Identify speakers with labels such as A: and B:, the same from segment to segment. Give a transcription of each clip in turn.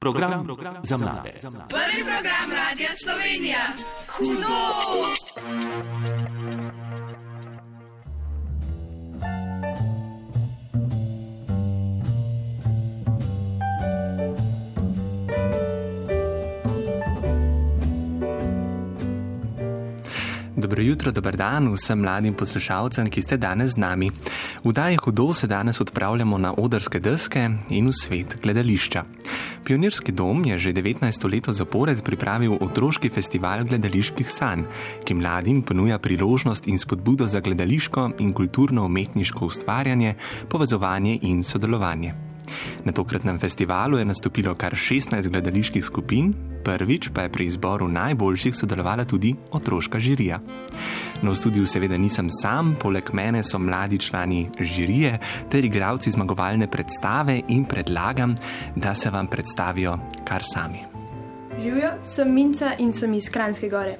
A: Program, program za mlade.
B: Prvi program Radia Slovenija. Hudo!
C: Dobro jutro, dober dan vsem mladim poslušalcem, ki ste danes z nami. V Daji Hudo se danes odpravljamo na odrske deske in v svet gledališča. Pionirski dom je že 19. leto zapored pripravil otroški festival gledaliških sanj, ki mladim ponuja priložnost in spodbudo za gledališko in kulturno-umetniško ustvarjanje, povezovanje in sodelovanje. Na tokratnem festivalu je nastopilo kar 16 gledaliških skupin, prvič pa je pri izboru najboljših sodelovala tudi otroška žirija. No, v studiu seveda nisem sam, poleg mene so mladi člani žirije ter igravci zmagovalne predstave in predlagam, da se vam predstavijo kar sami.
D: Živijo, sem Minca in sem iz Kranjske gore.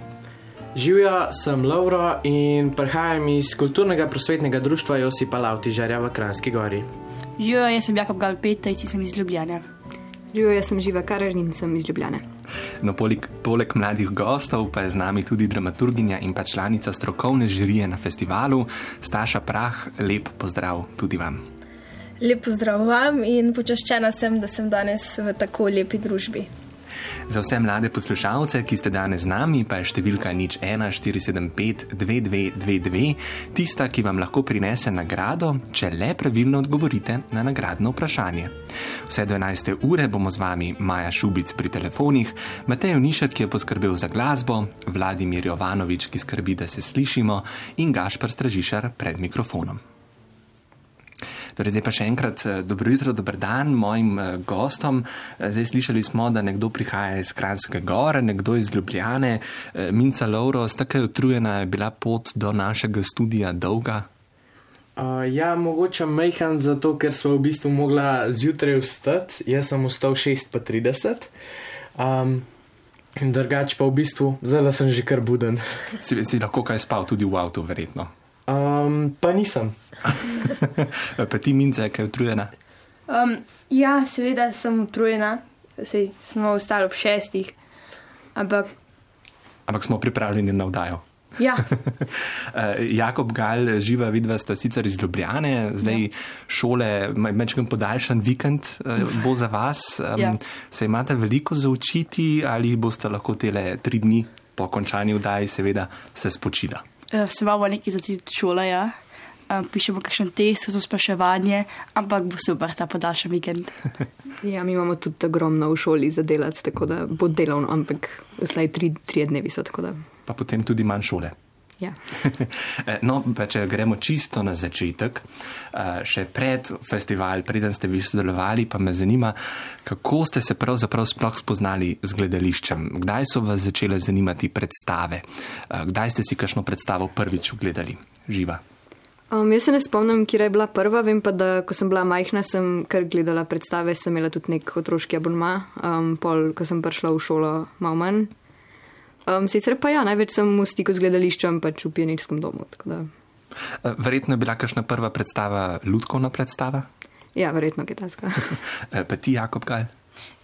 E: Živijo, sem Lauro in prihajam iz kulturnega prosvetnega društva Josipa Lavtižarja v Kranjski gori.
F: Živijo, jaz sem Jakob Galpetej, sem iz Ljubljane.
G: Živijo, jaz sem Živa Karar in sem iz Ljubljane.
C: No, poleg, poleg mladih gostov pa je z nami tudi dramaturginja in pa članica strokovne žirije na festivalu, Staša Prah. Lep pozdrav tudi vam.
D: Lep pozdrav vam in počaščena sem, da sem danes v tako lepi družbi.
C: Za vse mlade poslušalce, ki ste danes z nami, pa je številka nič 1475-2222 tista, ki vam lahko prinese nagrado, če le pravilno odgovorite na nagradno vprašanje. Vse do 11. ure bomo z vami Maja Šubic pri telefonih, Matej Unišek, ki je poskrbel za glasbo, Vladimir Jovanovič, ki skrbi, da se slišimo, in Gašpr Stražišar pred mikrofonom. Torej, zdaj pa še enkrat dobro jutro, dober dan mojim gostom. Zdaj slišali smo, da nekdo prihaja iz Kranjske gore, nekdo iz Ljubljane. Minca Lauro, tako utrujena je bila pot do našega studia dolga.
E: Uh, ja, mogoče majhen, zato ker smo v bistvu mogla zjutraj vstati, jaz sem vstal 6:30. Um, in drugače pa v bistvu, zdaj da sem že kar buden.
C: Si, si lahko kaj spal tudi v avtu, verjetno.
E: Um, pa nisem.
C: pa ti mince, kaj je utrujena?
D: Um, ja, seveda sem utrujena, Sej, smo ostali ob šestih, ampak
C: Ampak smo pripravljeni na vdajo.
D: ja,
C: Jakob Gal, živa vidva sta sicer iz Ljubljane, zdaj ja. šole, mečkam podaljšan vikend eh, bo za vas. Um,
F: Ja.
C: Se imate veliko za učiti ali boste lahko tele tri dni po končani vdaji seveda se spočila?
F: Uh, se imamo nekaj začeti šole, ja. Uh, pišemo kakšen test za spraševanje, ampak bo super ta podaljšan vikend.
G: Ja, mi imamo tudi ogromno v šoli za delati, tako da bo delovno, ampak vsaj tri, tri dnevi so tako da.
C: Pa potem tudi manj šole.
G: Ja.
C: No, pa če gremo čisto na začetek, eh, še pred festival, preden ste vi sodelovali, pa me zanima, kako ste se pravzaprav sploh spoznali z gledališčem, kdaj so vas začele zanimati predstave, Eh, kdaj ste si kakšno predstavo prvič ogledali, živa.
G: Um, jaz se ne spomnim, kje je bila prva, vem pa, da ko sem bila majhna, sem kar gledala predstave, sem imela tudi nek otroški abonma, um, pol, ko sem prišla v šolo, malo manj. Um, sicer pa ja, največ sem v stiku z gledališčem, pač v pionirskem domu.
C: Eh, Verjetno je bila kakšna prva predstava, ljudkovna predstava,
G: Ja, verjetno kitajska.
C: Eh, pa ti, Jakob Gal.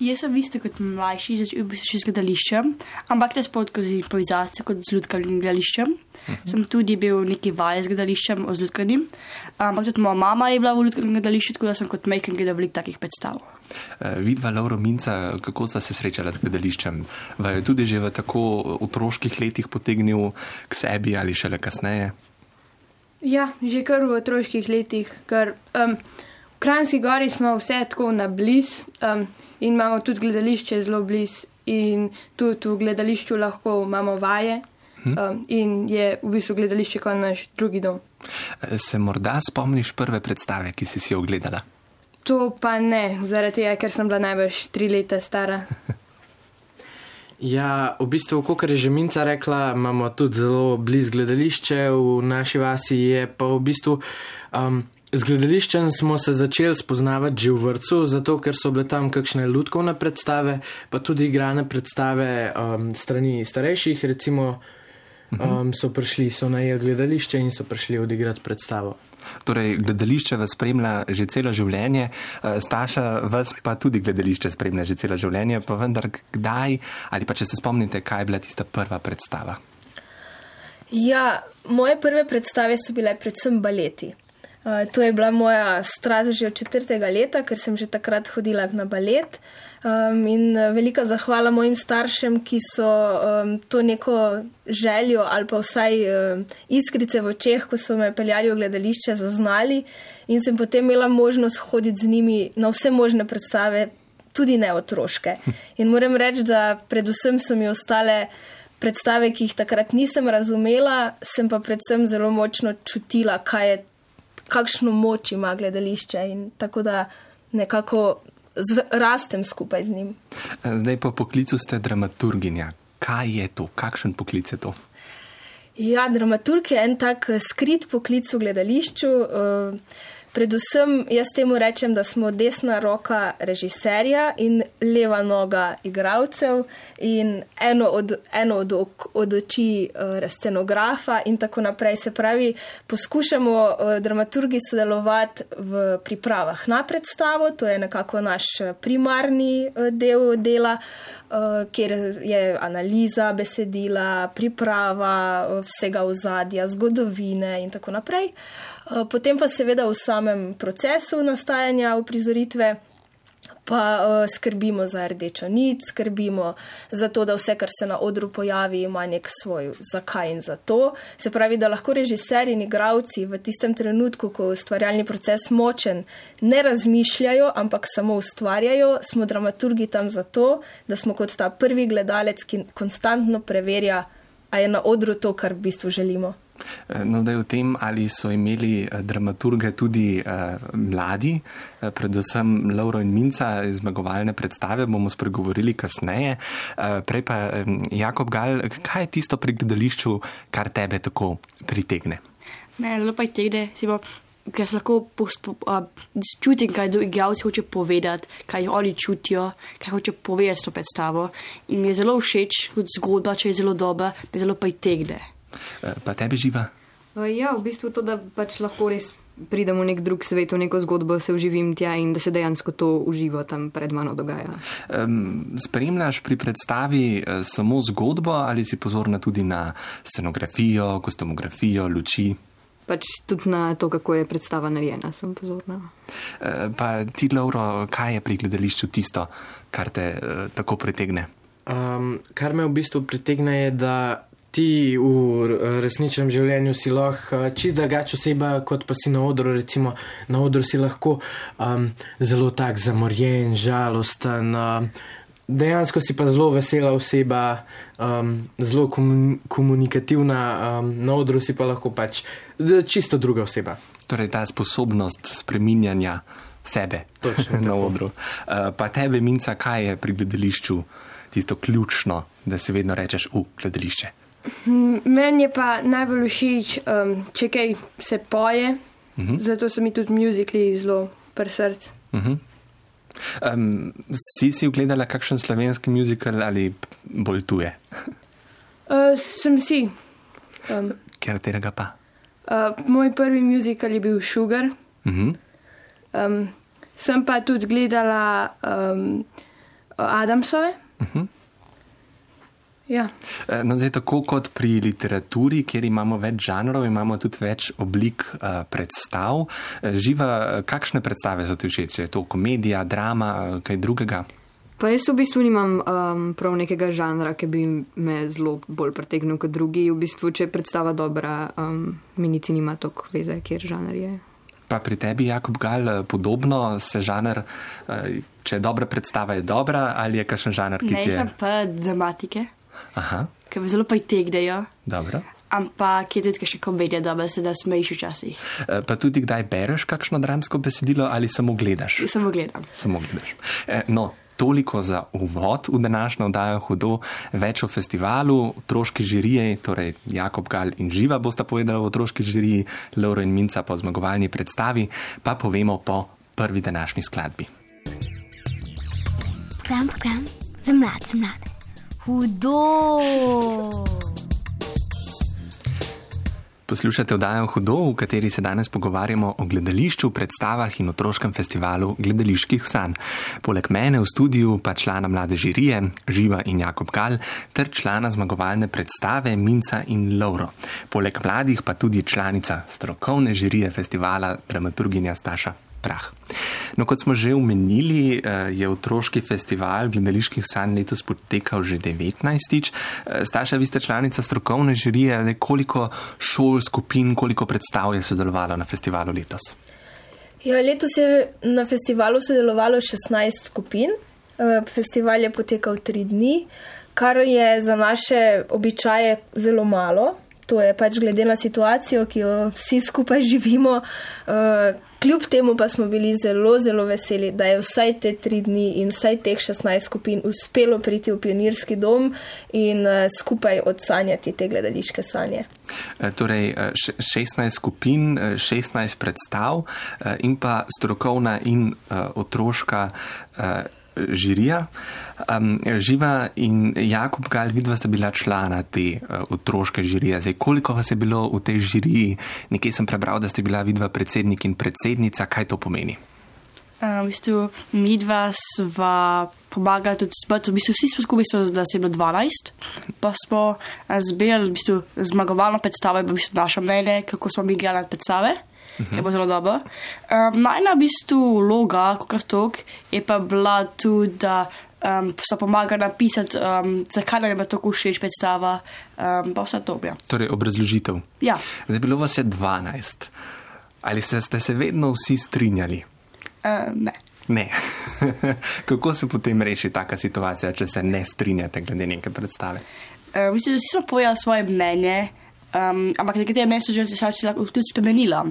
F: Jaz sem isto kot mlajši, začel v bistvu še z gledališčem, ampak ne spod skozi improvizacijo kot z ljudkanim gledališčem. Uh -huh. Sem tudi bil neki vaj z gledališčem, o z ljudkanim, ampak tudi moja mama je bila v ljudkanem gledališču, tako da sem kot majhen gledal veliko takih predstav.
C: Eh, Vidva, Lauro Minca, kako sta se srečala z gledališčem? Vaju tudi že v tako otroških letih potegnil k sebi ali šele kasneje?
D: ja, že kar v otroških letih, ker um, v Kranjski gori smo vse tako na bliz um, in imamo tudi gledališče zelo bliz in tudi v gledališču lahko imamo vaje um, in je v bistvu gledališče kot naš drugi dom.
C: Se morda spomniš prve predstave, ki si si jo ogledala?
D: To pa ne, zaradi tega, ker sem bila najbrž tri leta stara.
E: Ja, v bistvu, kot je že Minca rekla, imamo tudi zelo blizu gledališče v naši vasi. Je pa v bistvu um, z gledališčem smo se začeli spoznavati že v vrtu, zato ker so bile tam kakšne ljudkovne predstave, pa tudi igrane predstave um, strani starejših, recimo um, so prišli, so najeli gledališče in so prišli odigrati predstavo.
C: Torej, gledališče vas spremlja že celo življenje, eh, Staša vas pa tudi gledališče spremlja že celo življenje, pa vendar kdaj, ali pa če se spomnite, kaj je bila tista prva predstava?
A: Ja, moje prve predstave so bile predvsem baleti. Uh, to je bila moja strast že od četrtega leta, ker sem že takrat hodila na balet. Um, in velika zahvala mojim staršem, ki so um, to neko željo ali pa vsaj um, iskrice v očeh, ko so me peljali v gledališče, zaznali. In sem potem imela možnost hoditi z njimi na vse možne predstave, tudi ne otroške. In moram reči, da predvsem so mi ostale predstave, ki jih takrat nisem razumela, sem pa predvsem zelo močno čutila, kaj je kakšno moč ima gledališče in tako da nekako rastem skupaj z njim.
C: Zdaj po poklicu ste dramaturginja. Kaj je to? Kakšen poklic je to?
A: Ja, dramaturg je en tak skrit poklic v gledališču. Uh, Predvsem jaz temu rečem, da smo desna roka režiserja in leva noga igralcev in eno od, eno od, ok, od oči uh, scenografa in tako naprej. Se pravi, poskušamo uh, dramaturgi sodelovati v pripravah na predstavo, to je nekako naš primarni uh, del dela, uh, kjer je analiza besedila, priprava uh, vsega ozadja, zgodovine in tako naprej. Uh, Eh, potem pa seveda v samem procesu nastajanja uprizoritve. Pa uh, skrbimo za rdečo nit, skrbimo za to, da vse, kar se na odru pojavi, ima nek svoj zakaj in zato. Se pravi, da lahko režiserji in igravci v tistem trenutku, ko je ustvarjalni proces močen, ne razmišljajo, ampak samo ustvarjajo. Smo dramaturgi tam zato, da smo kot ta prvi gledalec, ki konstantno preverja, a je na odru to, kar v bistvu želimo.
C: Eh, no, zdaj o tem, ali so imeli eh, dramaturge tudi uh, mladi, uh, predvsem Lauro in Minca iz zmagovalne predstave, bomo spregovorili kasneje. Uh, prej pa um, Jakob Gal, kaj je tisto pri gledališču, kar tebe tako pritegne?
F: Mene zelo pritegne, si bo. Ker se lahko čutim, kaj igralci hoče povedati, kaj oni čutijo, kaj hoče povedati s to predstavo. In mi je zelo všeč, kot zgodba, če je zelo dobra, me zelo pritegne.
C: Eh, pa tebi živa?
G: Ja, v bistvu to, da pač lahko res pridem v nek drug svet, v neko zgodbo, se uživim tja in da se dejansko to uživo tam pred mano dogaja.
C: Um, spremljaš pri predstavi uh, samo zgodbo ali si pozorna tudi na scenografijo, kostumografijo, luči?
G: Pač tudi na to, kako je predstava narejena, sem pozorna.
C: Pa ti, Lauro, kaj je pri gledališču tisto, kar te tako pritegne?
E: Um, kar me v bistvu pritegne, je, da ti v resničnem življenju si lahko uh, čist drugačna oseba, kot pa si na odru. Recimo, na odru si lahko um, zelo tak zamorjen, žalosten. Uh, dejansko si pa zelo vesela oseba, um, zelo komunikativna, um, na odru si pa lahko pač čisto druga oseba.
C: Torej, ta sposobnost spreminjanja sebe
E: Točno,
C: na odru. Uh, pa tebe, Minca, kaj je pri gledališču tisto ključno, da si vedno rečeš v gledališče?
D: Meni je pa najbolj všeč, um, če kaj se poje, uh mhm. -huh. zato so mi tudi muzikli zelo pri srcu. Uh -huh.
C: um, si si ogledala kakšen slovenski muzikal ali bolj tuje?
D: uh, sem si.
C: Um, Ker tega pa?
D: Uh, moj prvi muzikal je bil Sugar. Uh -huh. um, sem pa tudi gledala um, Adamsove. Uh -huh. Ja.
C: Eh, no, zdaj, tako kot pri literaturi, kjer imamo več žanrov, imamo tudi več oblik uh, predstav. Eh, živa, kakšne predstave so ti všeč? Je to komedija, drama, kaj drugega?
G: Pa jaz v bistvu nimam um, prav nekega žanra, ki bi me zelo bolj pritegnil kot drugi. V bistvu, če je predstava dobra, um, mi niti nima toliko veze, kjer žanr je.
C: Pa pri tebi, Jakob Gal, podobno se žanr, če je dobra predstava, je dobra ali je kakšen žanr, ki ti je?
F: Ne, sem pa dramatike. Aha. Ker me zelo pritegnejo.
C: Dobro.
F: Ampak je tudi še komedija, da se da smejiš včasih.
C: E, pa tudi kdaj bereš kakšno dramsko besedilo ali samo gledaš?
F: Samo gledam.
C: Samo gledaš. E, no, toliko za uvod v današnjo oddajo hudo, več o festivalu, otroški žiriji, torej Jakob Gal in Živa bosta povedala o otroški žiriji, Lauro in Minca po zmagovalni predstavi, pa povemo po prvi današnji skladbi.
H: Program, program, za mlade, za mlade hudo.
C: Poslušate oddajo Hudo, v kateri se danes pogovarjamo o gledališču, predstavah in otroškem festivalu gledaliških sanj. Poleg mene v studiu pa člana mlade žirije Živa in Jakob Gal ter člana zmagovalne predstave Minca in Lauro. Poleg mladih pa tudi članica strokovne žirije festivala dramaturginja Staša Prah. No, kot smo že omenili, eh, je otroški festival gledaliških sanj letos potekal že 19. Eh, Staša, vi ste članica strokovne žirije, koliko šol, skupin, koliko predstav je sodelovalo na festivalu letos?
A: Ja, letos je na festivalu sodelovalo 16 skupin. Eh, festival je potekal tri dni, kar je za naše običaje zelo malo. To je pač glede na situacijo, ki jo vsi skupaj živimo. Kljub temu pa smo bili zelo, zelo veseli, da je vsaj te tri dni in vsaj teh 16 skupin uspelo priti v pionirski dom in uh, skupaj odsanjati te gledališke sanje.
C: Torej, 16 skupin, 16 predstav in pa strokovna in uh, otroška. Uh, žirija. Um, Živa in Jakob Gal, vidva sta bila člana te uh, otroške žirije. Zdaj, koliko vas je bilo v tej žiriji? Nekaj sem prebral, da ste bila vidva predsednik in predsednica. Kaj to pomeni?
F: Uh, v bistvu, mi dva sva pomagala tudi zbrati, v bistvu vsi smo skupaj, smo, da se je bilo 12, pa smo zbirali v bistvu, zmagovalno predstavo, v bistvu naše mnenje, kako smo mi igrali predstave. -huh. je bilo zelo dobro. Um, Najna v bistvu vloga, kot tok, je pa bila tudi, da um, so pomagali napisati, um, zakaj nam je tako všeč predstava, um, pa vse to. Ja.
C: Torej, obrazložitev.
F: Ja.
C: Zdaj bilo vas je 12. Ali ste, ste se vedno vsi strinjali?
F: Uh, ne.
C: Ne. Kako se potem reši taka situacija, če se ne strinjate glede neke predstave?
F: Uh, mislim, vsi smo povedali svoje mnenje, um, ampak nekatere mnenja so že se lahko tudi spremenila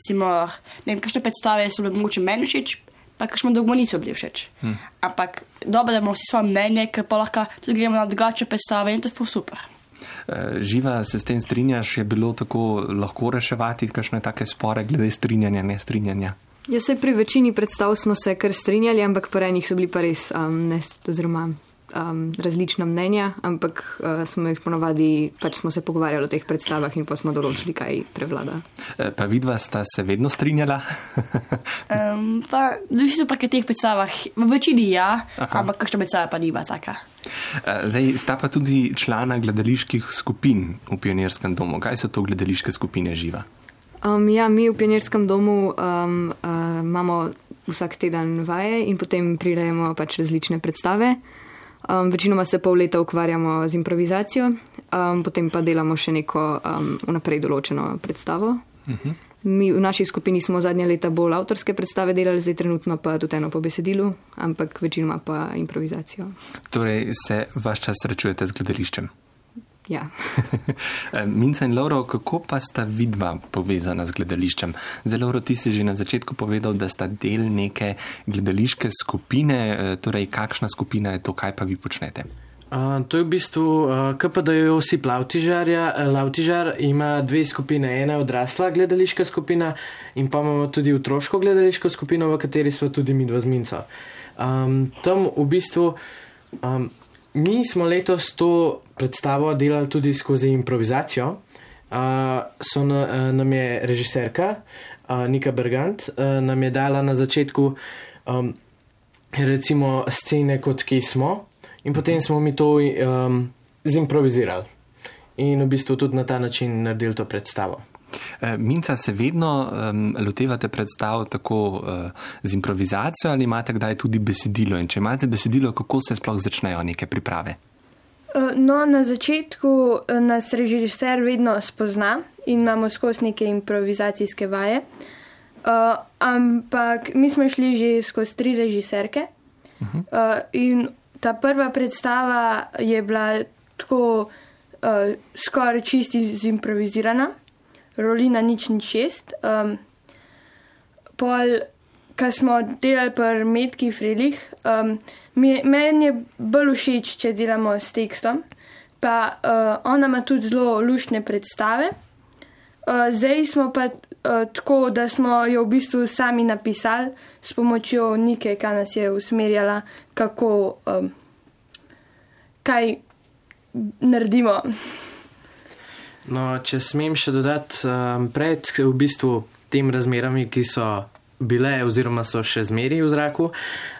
F: recimo, ne vem, kakšne predstave so bile mogoče meni všeč, pa kakšne dolgo niso bile všeč. Hmm. Ampak dobro, da imamo vsi svoje mnenje, ker pa lahko tudi gremo na drugače predstave in to je super.
C: Eh, živa se s tem strinjaš, je bilo tako lahko reševati kakšne take spore glede strinjanja, ne strinjanja?
G: Ja, se pri večini predstav smo se kar strinjali, ampak po enih so bili pa res um, ne, oziroma um, različna mnenja, ampak uh, smo jih ponovadi, pač smo se pogovarjali o teh predstavah in pa smo določili, kaj prevlada.
C: E, pa vidva sta se vedno strinjala?
F: um, pa, v pa teh predstavah, v večini ja, Aha. ampak kakšna predstava pa ni bila taka.
C: E, zdaj sta pa tudi člana gledaliških skupin v Pionirskem domu. Kaj so to gledališke skupine živa?
G: Um, ja, mi v Pionirskem domu um, uh, imamo vsak teden vaje in potem prirejemo pač različne predstave. Um, večinoma se pol leta ukvarjamo z improvizacijo, um, potem pa delamo še neko um, vnaprej določeno predstavo. Uh mhm. -huh. Mi v naši skupini smo zadnja leta bolj avtorske predstave delali, zdaj trenutno pa tudi eno po besedilu, ampak večinoma pa improvizacijo.
C: Torej se vaš čas srečujete z gledališčem?
G: Ja.
C: Eh, Minca in Lauro, kako pa sta vidva povezana z gledališčem? Zdaj, Lauro, ti si že na začetku povedal, da sta del neke gledališke skupine, eh, torej kakšna skupina je to, kaj pa vi počnete?
E: Uh, to je v bistvu uh, KPD-jo vsi plavtižarja. Lavtižar ima dve skupine. Ena je odrasla gledališka skupina in pa imamo tudi otroško gledališko skupino, v kateri smo tudi mi dva z Minco. Um, tam v bistvu um, mi smo letos to predstavo delali tudi skozi improvizacijo. Uh, so na, uh, nam je režiserka uh, Nika Bergant uh, nam je dala na začetku um, recimo scene, kot ki smo, in potem smo mi to um, zimprovizirali in v bistvu tudi na ta način naredili to predstavo.
C: Minca, se vedno um, lotevate predstav tako uh, z improvizacijo ali imate kdaj tudi besedilo? In če imate besedilo, kako se sploh začnejo neke priprave?
D: Eh, no, na začetku eh, nas režiser vedno spozna in imamo skozi neke improvizacijske vaje. Uh, ampak mi smo šli že skozi tri režiserke uh, in ta prva predstava je bila tako uh, skoraj čisti zimprovizirana, rolina nič ni šest. Um, pol, kar smo delali pri Medki Frilih, um, Meni je bolj všeč, če delamo s tekstom. Pa uh, ona ima tudi zelo lušne predstave. Uh, zdaj smo pa uh, tako, da smo jo v bistvu sami napisali s pomočjo Nike, ki nas je usmerjala, kako um, kaj naredimo.
E: No, če smem še dodati, um, pred v bistvu tem razmerami, ki so bile oziroma so še zmeri v zraku,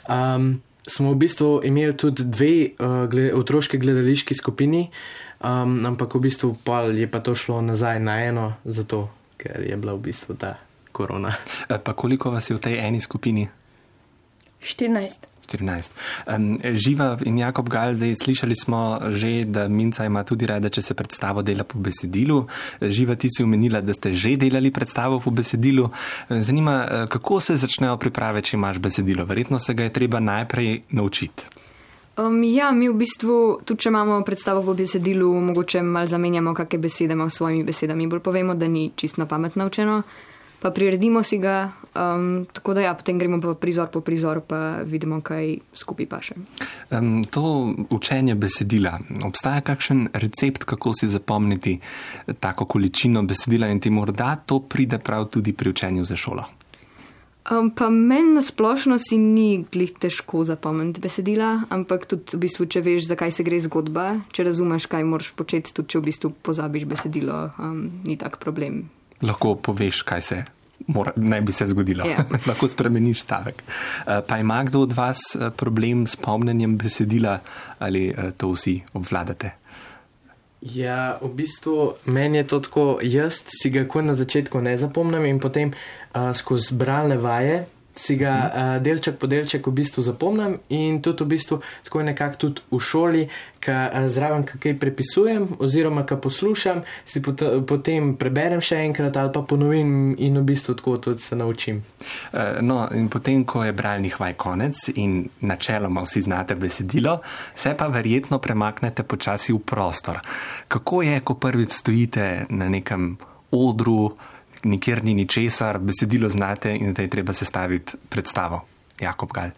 E: um, smo v bistvu imeli tudi dve uh, gled, otroški gledališki skupini, um, ampak v bistvu pol je pa to šlo nazaj na eno, zato ker je bila v bistvu ta korona.
C: Eh, Pa koliko vas je v tej eni skupini?
D: 14.
C: 14. Um, Živa in Jakob Gal, zdaj slišali smo že, da Minca ima tudi rada, če se predstavo dela po besedilu. Živa, ti si omenila, da ste že delali predstavo po besedilu. Zanima, eh, kako se začnejo priprave, če imaš besedilo? Verjetno se ga je treba najprej naučiti.
G: Um, ja, mi v bistvu, tudi če imamo predstavo po besedilu, mogoče malo zamenjamo, kakšne besede imamo s svojimi besedami. Bolj povemo, da ni čisto pametno učeno, pa priredimo si ga. Um, tako da ja, potem gremo pa prizor po prizor, pa vidimo, kaj skupaj paše.
C: Um, to učenje besedila, obstaja kakšen recept, kako si zapomniti tako količino besedila in ti morda to pride prav tudi pri učenju za šolo?
G: Um, pa meni na splošno si ni glih težko zapomniti besedila, ampak tudi v bistvu, če veš, zakaj se gre zgodba, če razumeš, kaj moraš početi, tudi če v bistvu pozabiš besedilo, um, ni tak problem.
C: Lahko poveš, kaj se mora, naj bi se zgodilo.
G: Ja.
C: Lahko spremeniš stavek. Eh, Pa ima kdo od vas eh, problem s pomnenjem besedila ali eh, to vsi obvladate?
E: Ja, v bistvu meni je to tako, jaz si ga ko na začetku ne zapomnim in potem uh, skozi bralne vaje si ga uh, delček po delček v bistvu zapomnim in tudi v bistvu tako nekako tudi v šoli, ka uh, zraven kaj prepisujem oziroma ka poslušam, si pot potem preberem še enkrat ali pa ponovim in v bistvu tako tudi se naučim.
C: Eh, No, in potem, ko je bralnih vaj konec in načeloma vsi znate besedilo, se pa verjetno premaknete počasi v prostor. Kako je, ko prvič stojite na nekem odru, nikjer ni ničesar, besedilo znate in zdaj je treba sestaviti predstavo? Jakob Gal.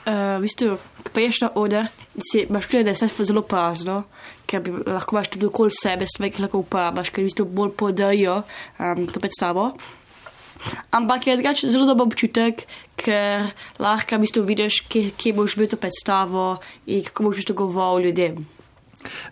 F: Uh, v bistvu, ko priješ na oder, si imaš čuje, da je vse zelo prazno, ker bi lahko imaš tudi okoli sebe stvari, ki lahko uporabiš, ker v bistvu bolj podajo um, to predstavo. Ampak je drugače zelo dober občutek, ker lahko v bistvu vidiš, kje, kje boš bil to predstavo in kako boš bistvu govoril ljudem.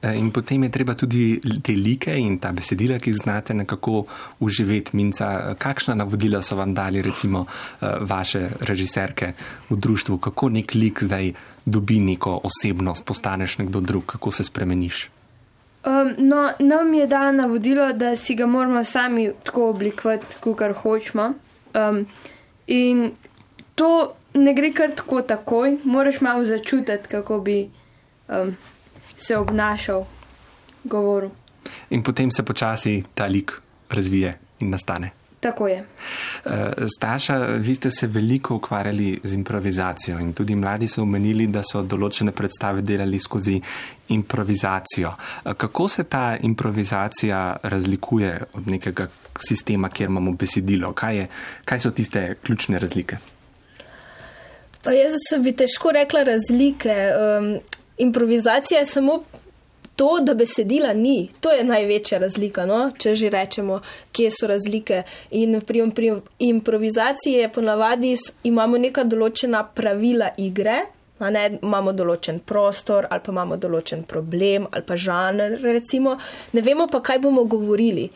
C: Eh, In potem je treba tudi te like in ta besedila, ki jih znate, nekako uživeti. Minca, kakšna navodila so vam dali, recimo, eh, vaše režiserke v društvu, kako nek lik zdaj dobi neko osebnost, postaneš nekdo drug, kako se spremeniš?
D: Um, no, nam je dano navodilo, da si ga moramo sami tako oblikovati, kot hočemo. Um, in to ne gre kar tako takoj, moraš malo začutiti, kako bi um, se obnašal, govoril.
C: In potem se počasi ta lik razvije in nastane.
D: Tako je.
C: Eh, Staša, vi ste se veliko ukvarjali z improvizacijo in tudi mladi so omenili, da so določene predstave delali skozi improvizacijo. Eh, Kako se ta improvizacija razlikuje od nekega sistema, kjer imamo besedilo? Kaj, je, kaj so tiste ključne razlike?
A: Pa jaz bi težko rekla razlike. Um, improvizacija je samo to, da besedila ni. To je največja razlika, no? če že rečemo, kje so razlike. In pri, pri improvizaciji je ponavadi imamo neka določena pravila igre. Ne, imamo določen prostor, ali pa imamo določen problem, ali pa žanr, recimo, ne vemo pa, kaj bomo govorili.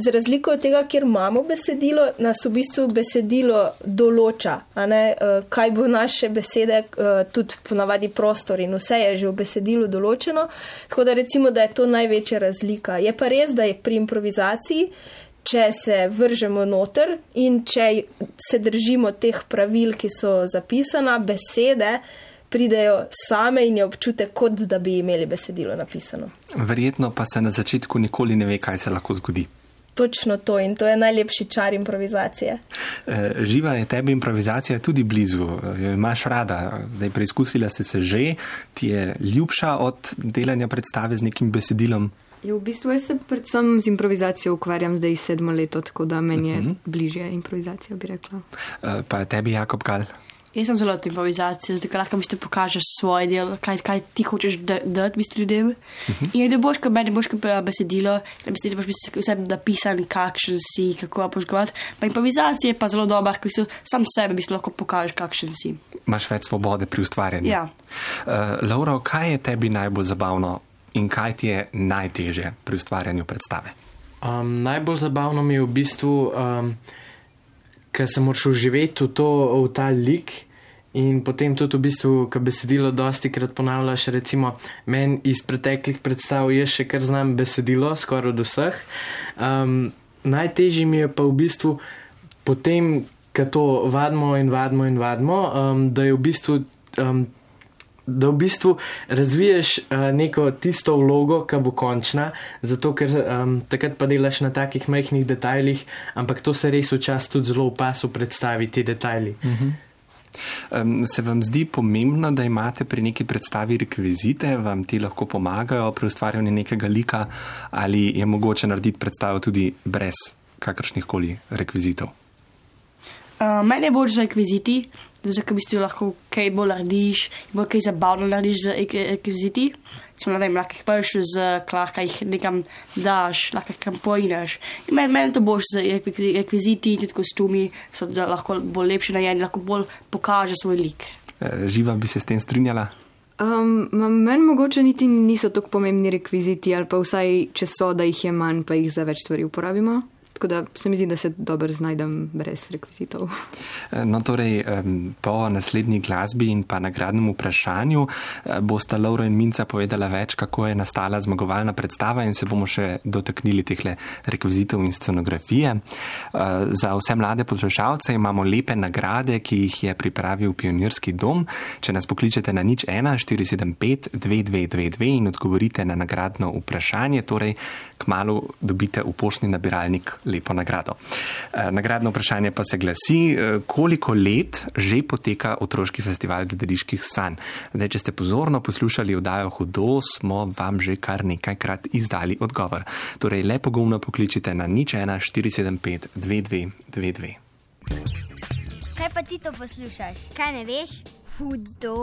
A: Za razliko od tega, kjer imamo besedilo, nas v bistvu besedilo določa, ne, eh, kaj bo naše besede, eh, tudi ponavadi prostor in vse je že v besedilu določeno. Tako da recimo, da je to največja razlika. Je pa res, da je pri improvizaciji, če se vržemo noter in če se držimo teh pravil, ki so zapisana, besede pridejo same in je občutek, kot da bi imeli besedilo napisano.
C: Verjetno pa se na začetku nikoli ne ve, kaj se lahko zgodi.
A: Točno to in to je najlepši čar improvizacije.
C: Eh, Živa je tebi improvizacija tudi blizu, eh, jo imaš rada, zdaj preizkusila si se že, ti je ljubša od delanja predstave z nekim besedilom.
G: Ja, v bistvu jaz se predvsem z improvizacijo ukvarjam zdaj sedmo leto, tako da meni je uh -huh. bližje improvizacija, bi rekla.
C: Eh, Pa tebi, Jakob Gal.
F: Jaz sem zelo od improvizacije, zdaj lahko bistvu pokažeš svoje delo, kaj, kaj ti hočeš da- dati bistvu ljudem. Uh -huh. In da boš, kot meni, boš kot besedilo, da besedilo boš bistvu vse napisan, kakšen si, kako boš govoril. Pa improvizacija je pa zelo dobra, ker si sam sebe bistvu lahko pokažeš, kakšen si.
C: Imaš več svobode pri ustvarjanju.
F: Ja.
C: Uh, Laura, kaj je tebi najbolj zabavno in kaj ti je najtežje pri ustvarjanju predstave?
E: Um, najbolj zabavno mi je v bistvu, um, ker sem šel živeti v, to, v ta lik. In potem tudi, v bistvu, ko besedilo dosti krat ponavljaš, recimo, meni iz preteklih predstav je še kar znam besedilo, skoraj od vseh. Um, najtežje mi je pa v bistvu potem, ko to vadimo in vadimo in vadimo, um, da je v bistvu. Um, Da v bistvu razviješ uh, neko tisto vlogo, ki bo končna, zato ker um, takrat pa delaš na takih majhnih detajlih, ampak to se res včasih tudi zelo opasu predstavi, ti detajli. Uh -huh.
C: Um, se vam zdi pomembno, da imate pri neki predstavi rekvizite, vam ti lahko pomagajo pri ustvarjanju nekega lika, ali je mogoče narediti predstavo tudi brez kakršnih koli rekvizitov?
F: Uh, meni je bolj z rekviziti, zato ker v bistvu lahko kaj bolj narediš, bolj kaj zabavno narediš z rekviziti. Smo na tem, lahko jih prš z lahko jih nekam daš, lahko jih kam pojneš. In meni, meni to boš z rekviziti, tudi kostumi, so lahko bolj lepši narejeni, lahko bolj pokaže svoj lik.
C: E, živa bi se s tem strinjala?
G: Um, meni mogoče niti niso tako pomembni rekviziti, ali pa vsaj, če so, da jih je manj, pa jih za več stvari uporabimo. Tako da se mi zdi, da se dobro znajdem brez rekvizitov.
C: No, torej, po naslednji glasbi in pa nagradnem vprašanju eh, bosta Laura in Minca povedala več, kako je nastala zmagovalna predstava in se bomo še dotaknili teh rekvizitov in scenografije. Eh, za vse mlade poslušalce imamo lepe nagrade, ki jih je pripravil Pionirski dom. Če nas pokličete na nič 1 475 2222 in odgovorite na nagradno vprašanje, torej kmalo dobite v poštni nabiralnik lepo nagrado. Eh, nagradno vprašanje pa se glasi, eh, koliko let že poteka otroški festival gledaliških sanj. Zdaj, če ste pozorno poslušali vdajo Hudo, smo vam že kar nekajkrat izdali odgovor. Torej, lepo gumno pokličite na nič 1 475 2222.
H: Kaj pa ti to poslušaš? Kaj ne veš? Hudo.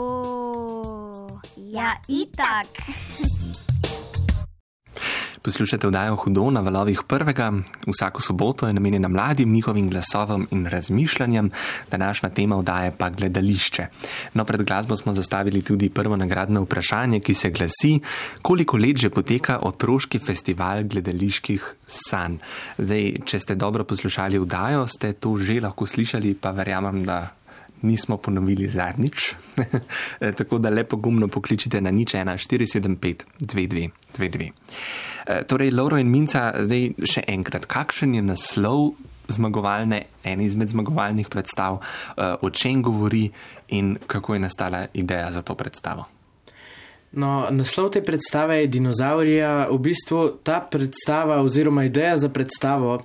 H: Ja, itak.
C: Poslušate vdajo Hudo na valovih prvega. Vsako soboto je namenjena mladim njihovim glasovom in razmišljanjem, današnja tema vdaje pa gledališče. No, pred glasbo smo zastavili tudi prvo nagradno vprašanje, ki se glasi, koliko let že poteka otroški festival gledaliških sanj. Zdaj, če ste dobro poslušali vdajo, ste to že lahko slišali, pa verjamem, da. Nismo ponovili zadnjič, tako da lepo gumno pokličite na nič 1, 475, 22, 22. Eh, torej, Lauro in Minca, zdaj še enkrat, kakšen je naslov zmagovalne, ene izmed zmagovalnih predstav, eh, o čem govori in kako je nastala ideja za to predstavo?
E: No, naslov te predstave je Dinozaurija. V bistvu ta predstava oziroma ideja za predstavo.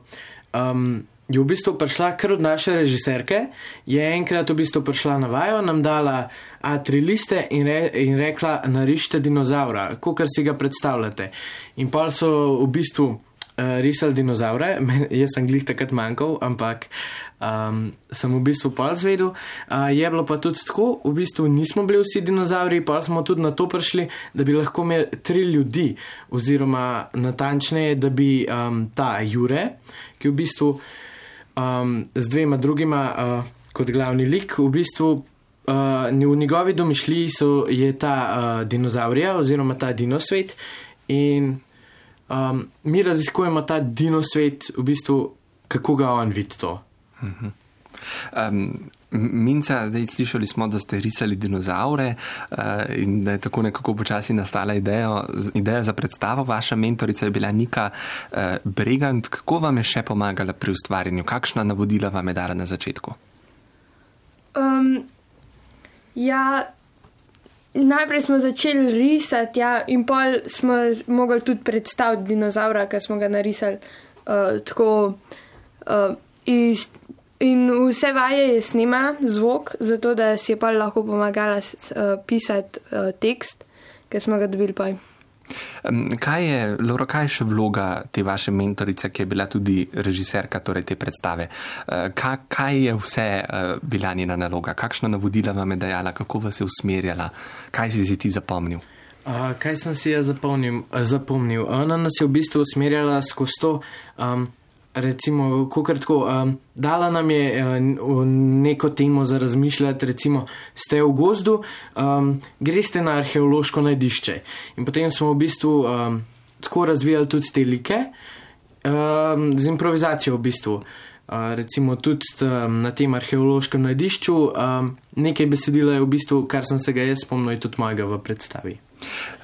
E: Um, je v bistvu prišla kar od naše režiserke, je enkrat v bistvu prišla na vajo, nam dala A3 liste in, re, in rekla: Narišite dinozaura, kot si ga predstavljate. In pa so v bistvu uh, risali dinozaure, Men, jaz sem glih takrat manjkal, ampak um, sem v bistvu pol zvedel. Uh, je bilo pa tudi tako, v bistvu nismo bili vsi dinozauri, pa smo tudi na to prišli, da bi lahko imeli tri ljudi, oziroma natančneje, da bi um, ta Jure, ki v bistvu um, z dvema drugima uh, kot glavni lik. V bistvu uh, v njegovi domišljiji so, je ta uh, dinozaurija oziroma ta dinosvet in um, mi raziskujemo ta dinosvet, v bistvu, kako ga on vidi to. -huh.
C: um, Minca, zdaj slišali smo, da ste risali dinozaure uh, in da je tako nekako počasi nastala ideja, ideja za predstavo. Vaša mentorica je bila Nika uh, Bregant. Kako vam je še pomagala pri ustvarjanju? Kakšna navodila vam je dala na začetku?
D: Um, ja, najprej smo začeli risati ja, in pol smo mogli tudi predstaviti dinozaura, ki smo ga narisali uh, tako uh, iz. In vse vaje je snimala zvok, zato da si je pa lahko pomagala uh, pisati uh, tekst, ki smo ga dobili pa.
C: Kaj je, Laura, kaj je še vloga te vaše mentorice, ki je bila tudi režiserka torej te predstave? Eh, kaj, kaj je vse bila njena naloga? Kakšna navodila vam je dajala, kako vas je usmerjala, kaj si si ti zapomnil?
E: Uh, kaj sem si jaz zapomnil? zapomnil? Ona nas je v bistvu usmerjala skozi to. Um, recimo, kako tako, um, dala nam je uh, neko temo za razmišljati, recimo, ste v gozdu, um, greste na arheološko najdišče. In potem smo v bistvu um, tako razvijali tudi te like. Um, z improvizacijo v bistvu. Uh, recimo tudi um, na tem arheološkem najdišču, um, nekaj besedila je v bistvu, kar sem se ga jaz spomnil, tudi mojega v predstavi.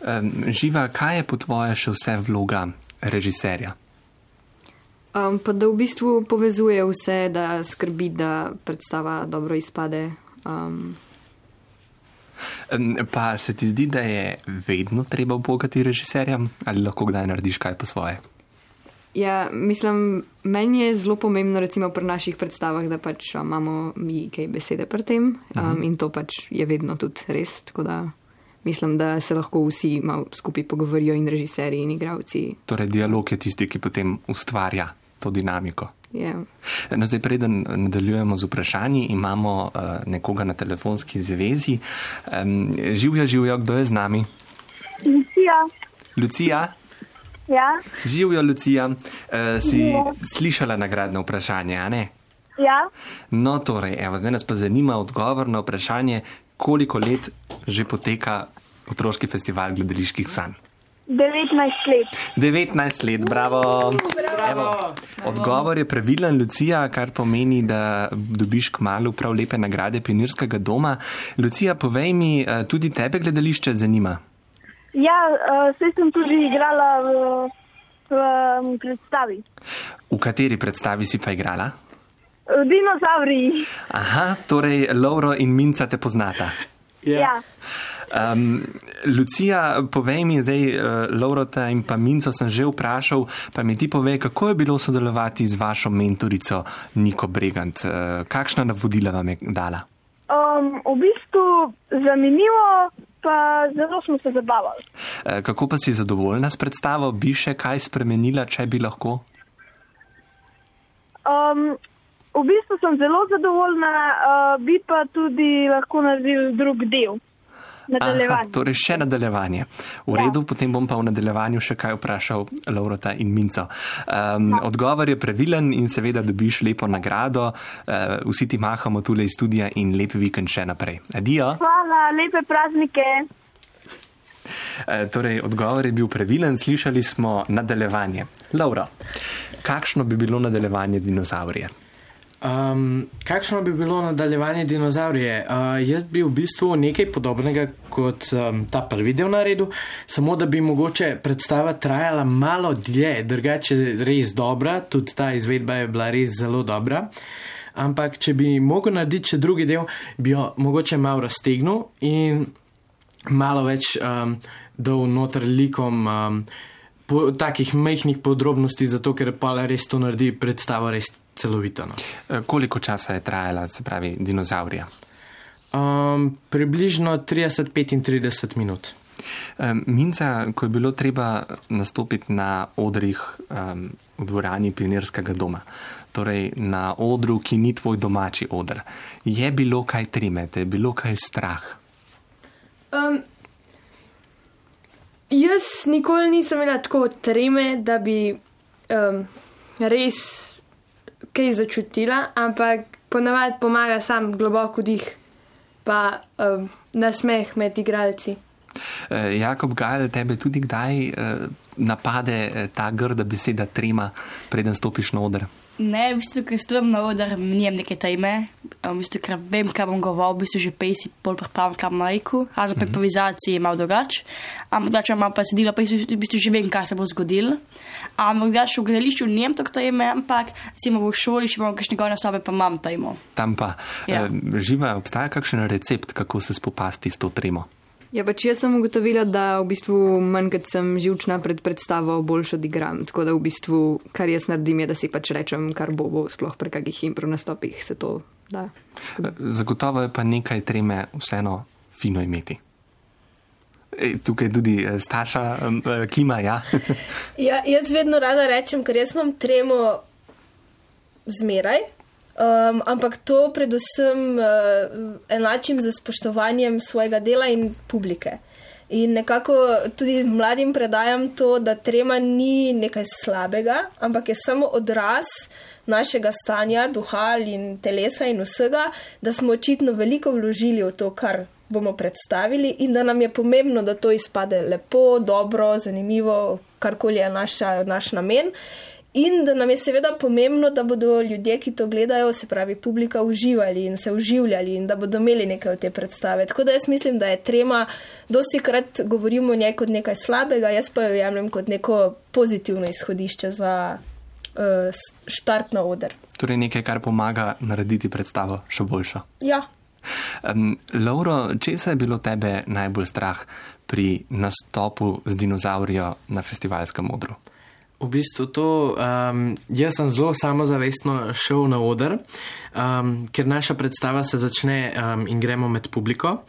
C: Um, živa, kaj je po tvoje še vse vloga režiserja?
G: Um, pa da v bistvu povezuje vse, da skrbi, da predstava dobro izpade. Um,
C: Pa se ti zdi, da je vedno treba upogati režiserjem ali lahko kdaj narediš kaj po svoje?
G: ja, mislim, meni je zelo pomembno, recimo pri naših predstavah, da pač imamo mi kaj besede pri tem um, in to pač je vedno tudi res. Tako da mislim, da se lahko vsi malo skupaj pogovorijo in režiserji in igravci.
C: Torej, dialog je tisti, ki potem ustvarja to dinamiko.
G: Ja.
C: No, zdaj, preden nadaljujemo z vprašanji, imamo uh, nekoga na telefonski zvezi. Um, živijo, živijo, kdo je z nami?
I: Lucija,
C: Lucija,
I: ja,
C: živijo, Lucija. Uh, si slišala nagradno vprašanje, a ne?
I: ja,
C: No, torej, evo, zdaj nas pa zanima odgovor na vprašanje, koliko let že poteka otroški festival gledaliških sanj.
I: 19 let.
C: 19 let, bravo. Evo, odgovor je pravilen, Lucija, kar pomeni, da dobiš k malu prav lepe nagrade Pionirskega doma. Lucija, povej mi, eh, tudi tebe gledališče zanima.
I: Ja, uh, se sem tudi igrala v, v um, predstavi.
C: V kateri predstavi si pa igrala?
I: Dinozauri.
C: Aha, torej Lauro in Minca te poznata.
I: Ja.
C: Um, Lucija, povej mi zdaj, uh, Laurota in pa Minco sem že vprašal, pa mi ti povej, kako je bilo sodelovati z vašo mentorico Niko Bregant. Uh, kakšna navodila vam je dala?
I: Um, v bistvu zanimivo, pa zelo smo se zabavali.
C: Uh, kako pa si zadovoljna s predstavo? Bi še kaj spremenila, če bi lahko?
I: Um, v bistvu sem zelo zadovoljna, uh, bi pa tudi lahko naredil drug del.
C: Aha, torej še nadaljevanje. V
I: Ja.
C: redu, potem bom pa v nadaljevanju še kaj vprašal Laurota in Minco. Um, odgovor je pravilen in seveda dobiš lepo nagrado. Uh, vsi ti mahamo tule iz studija in lep vikend še naprej. Adijo.
I: Hvala, lepe praznike.
C: Uh, torej, odgovor je bil pravilen, slišali smo nadaljevanje. Laura, kakšno bi bilo nadaljevanje dinozaurije?
E: Um, kakšno bi bilo nadaljevanje dinozaurije? Uh, jaz bi v bistvu nekaj podobnega kot um, ta prvi del naredil, samo da bi mogoče predstava trajala malo dlje, drugače res dobra, tudi ta izvedba je bila res zelo dobra. Ampak, če bi mogel narediti še drugi del, bi jo mogoče malo raztegnil in malo več um, dal noter likom. Um, Po takih majhnih podrobnosti, zato ker pa res to naredi predstavo res celovito. No.
C: Uh, koliko časa je trajala, se pravi, dinozaurija?
E: Um, približno 30-35 minut.
C: Um, Minca, ko je bilo treba nastopiti na odrih um, v dvorani Pionirskega doma, torej na odru, ki ni tvoj domači odr, je bilo kaj trimete, je bilo kaj strah.
D: Um, jaz nikoli nisem imela tako treme, da bi um, res kaj začutila, ampak ponavadi pomaga sam globok vdih, pa um, nasmeh med igralci.
C: Uh, Jakob Gajal, tebe tudi kdaj uh, napade uh, ta grda beseda trema, preden stopiš na oder?
F: Ne, v bistvu, ker stojim na oder, nijem neke tajme, v bistvu, ker vem, kaj bom govoril, v bistvu že pejsi pol pripravim, kaj bom rekel, a za improvizaciji je malo drugače, ampak da če imam pa sedilo, pa v bistvu že vem, kaj se bo zgodilo. Ampak da še v gledališču nijem to tajme, ampak recimo v šoli, če imam kakšne gore nastope, pa imam tajmo.
C: Tam pa
F: Ja.
C: uh, živa, obstaja kakšen recept, kako se spopasti s to tremo?
G: Ja, pač jaz sem ugotovila, da v bistvu manj, kot sem živčna pred predstavo, boljš odigram. Tako da v bistvu, kar jaz naredim, je, da si pač rečem, kar bo, bo sploh pri kakih impro nastopih se to da.
C: Zagotovo je pa nekaj treme vseeno fino imeti. Ej, Tukaj tudi eh, Staša, um, eh, Kima, ja.
A: Ja, jaz vedno rada rečem, ker jaz imam tremo zmeraj, um, ampak to predvsem uh, enačim z spoštovanjem svojega dela in publike. In nekako tudi mladim predajam to, da trema ni nekaj slabega, ampak je samo odraz našega stanja, duha in telesa in vsega, da smo očitno veliko vložili v to, kar bomo predstavili in da nam je pomembno, da to izpade lepo, dobro, zanimivo, karkoli je naša, naš namen. In da nam je seveda pomembno, da bodo ljudje, ki to gledajo, se pravi publika, uživali in se uživljali in da bodo imeli nekaj od te predstave. Tako da jaz mislim, da je trema, dosti krat govorimo o njej kot nekaj slabega, jaz pa jo jemljem kot neko pozitivno izhodišče za uh, štart na oder.
C: Torej nekaj, kar pomaga narediti predstavo še boljšo.
A: Ja,
C: Um, Lauro, česa je bilo tebe najbolj strah pri nastopu z dinozaurijo na festivalskem odru?
E: V bistvu to, um, jaz sem zelo samozavestno šel na oder, um, ker naša predstava se začne um, in gremo med publiko.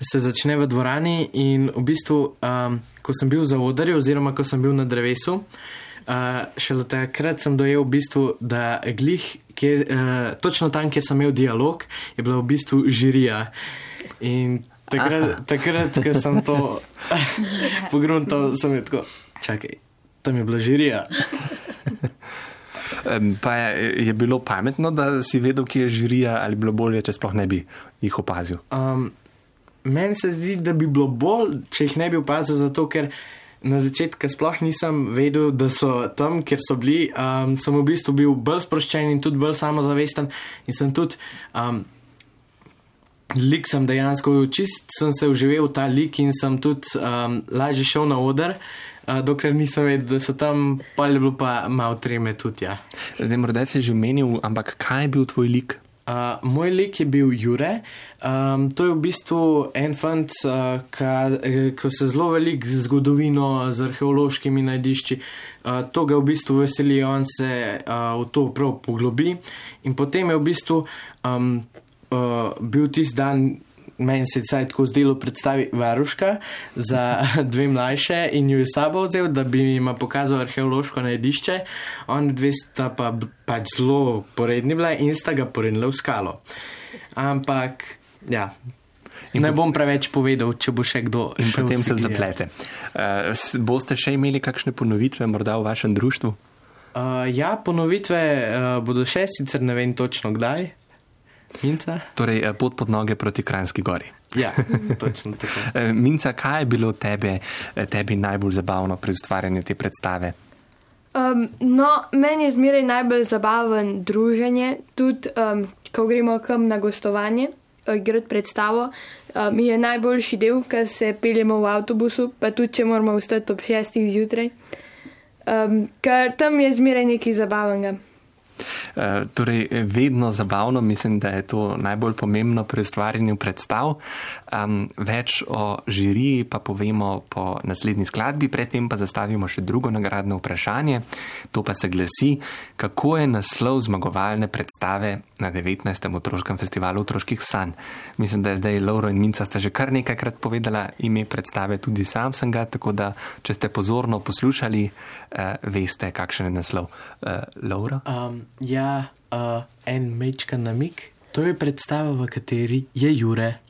E: Se začne v dvorani, in v bistvu, um, ko sem bil za odarjem, oziroma ko sem bil na drevesu, uh, šele takrat sem dojel, v bistvu, da glih, kjer, uh, točno tam, kjer sem imel dialog, je bila v bistvu žirija. In takrat, takrat ko sem to pogruntal, sem je tako, čakaj, tam je bila žirija.
C: Pa je, je bilo pametno, da si vedel, kje je žirija, ali bilo bolje, če sploh ne bi jih opazil.
E: Um, meni se zdi, da bi bilo bolj, če jih ne bi opazil, zato ker na začetku sploh nisem vedel, da so tam, kjer so bili. Um, sem v bistvu bil bolj sproščen in tudi bolj samozavesten. In sem tudi, um, lik sem dejansko, čist sem se uživel v ta lik in sem tudi um, lažje šel na oder. Uh, dokler nisem vedel, da so tam, pa je bilo pa malo treme tudi. Ja.
C: Zdaj, morda si že omenil, ampak kaj je bil tvoj lik?
E: Uh, moj lik je bil Jure. Um, to je v bistvu en fant, uh, ki se zelo veliko z zgodovino, z arheološkimi najdišči. Uh, to ga v bistvu veseli, on se uh, v to prav poglobi. In potem je v bistvu um, uh, bil tisti dan. Meni se je tako zdelo predstavi varuška za dve mlajše in jo je sabo vzel, da bi jim pokazal arheološko najdišče. On dve sta pa pač zelo poredni bila in sta ga porednila v skalo. Ampak, ja. In ne bom preveč povedal, če bo še kdo.
C: In
E: šel
C: potem se zaplete. Uh, boste še imeli kakšne ponovitve, morda v vašem društvu?
E: Uh, ja, ponovitve uh, bodo še, sicer ne vem točno kdaj. Minca?
C: Torej, eh, pot pod noge proti Kranjski gori.
E: Ja, točno tako.
C: Eh, Minca, kaj je bilo tebe, eh, tebi najbolj zabavno pri ustvarjanju te predstave?
D: Um, no, meni je zmeraj najbolj zabaven druženje, tudi um, ko gremo kam na gostovanje, igrati predstavo. Um, mi je najboljši del, ker se peljemo v avtobusu, pa tudi če moramo vstati ob šestih zjutraj. Um, ker tam je zmeraj nekaj zabavnega.
C: Uh, torej, eh, vedno zabavno, mislim, da je to najbolj pomembno pri ustvarjanju predstav. Um, več o žiriji pa povemo po naslednji skladbi, predtem pa zastavimo še drugo nagradno vprašanje. To pa se glasi, kako je naslov zmagovalne predstave na 19. otroškem festivalu otroških sanj. Mislim, da je zdaj Lauro in Minca sta že kar nekajkrat povedala ime predstave, tudi sam sem ga, tako da če ste pozorno poslušali, uh, veste, kakšen je naslov. Uh, Laura?
E: Um, ja, uh, en mečka namik. To je predstava, v kateri je Jure.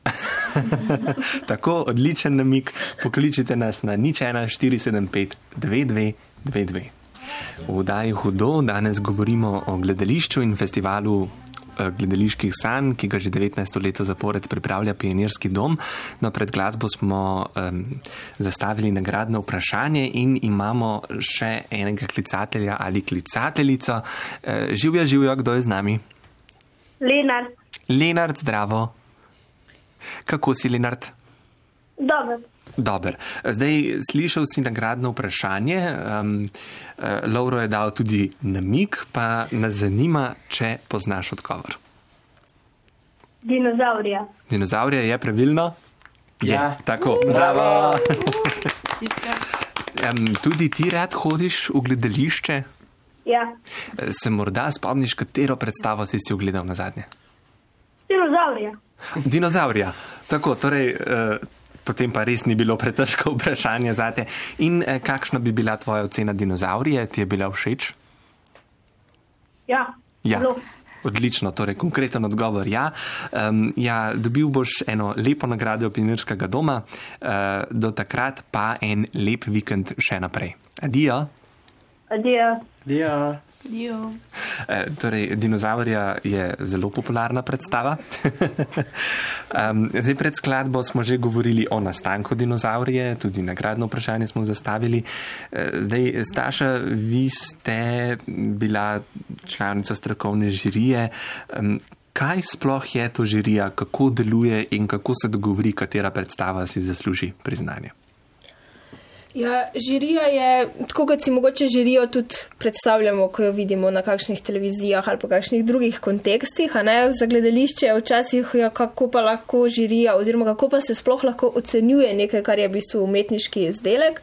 C: Tako odličen namik, pokličite nas na nič 1, 475, 2222. V oddaji Hudo danes govorimo o gledališču in festivalu eh, gledaliških sanj, ki ga že 19 let zapored pripravlja Pionirski dom. No, pred glasbo smo um, zastavili nagradno vprašanje in imamo še enega klicatelja ali klicateljico. Uh, živja, živja, kdo je z nami?
I: Lenart,
C: Lenard, zdravo. Kako si, Lenard?
I: dobro.
C: Dober. Zdaj slišal si nagradno vprašanje. Um, uh, Lauro je dal tudi namik, pa nas zanima, če poznaš odgovor.
I: Dinozaurija.
C: Dinozaurija je pravilno? Je.
E: Ja.
C: Tako, bravo. um, tudi ti rad hodiš v gledališče?
I: Ja,
C: Se morda spomniš, katero predstavo si si ogledal na zadnje?
I: dinozaurija.
C: Dinozaurija. Tako, torej, uh, potem pa res ni bilo pretežko vprašanje za te. In uh, kakšna bi bila tvoja ocena dinozaurije? Ti je bila všeč?
I: Ja,
C: Ja.
I: zelo.
C: Odlično, torej konkreten odgovor. Ja. Um, ja, dobil boš eno lepo nagrado Pionirskega doma, uh, do takrat pa en lep vikend še naprej. Adijo.
I: Adijo.
E: Ja.
F: Jo.
C: E, torej, dinozaurja je zelo popularna predstava. um, zdaj, pred skladbo smo že govorili o nastanku dinozaurije, tudi nagradno vprašanje smo zastavili. E, zdaj, Staša, vi ste bila članica strokovne žirije. Um, kaj sploh je to žirija, kako deluje in kako se dogovori, katera predstava si zasluži priznanje?
A: Ja, žirija je, tako kot si mogoče žirijo tudi predstavljamo, ko jo vidimo na kakšnih televizijah ali pa kakšnih drugih kontekstih. Za gledališče včasih, ja, kako pa lahko žirija oziroma kako pa se sploh lahko ocenjuje nekaj, kar je v bistvu umetniški izdelek.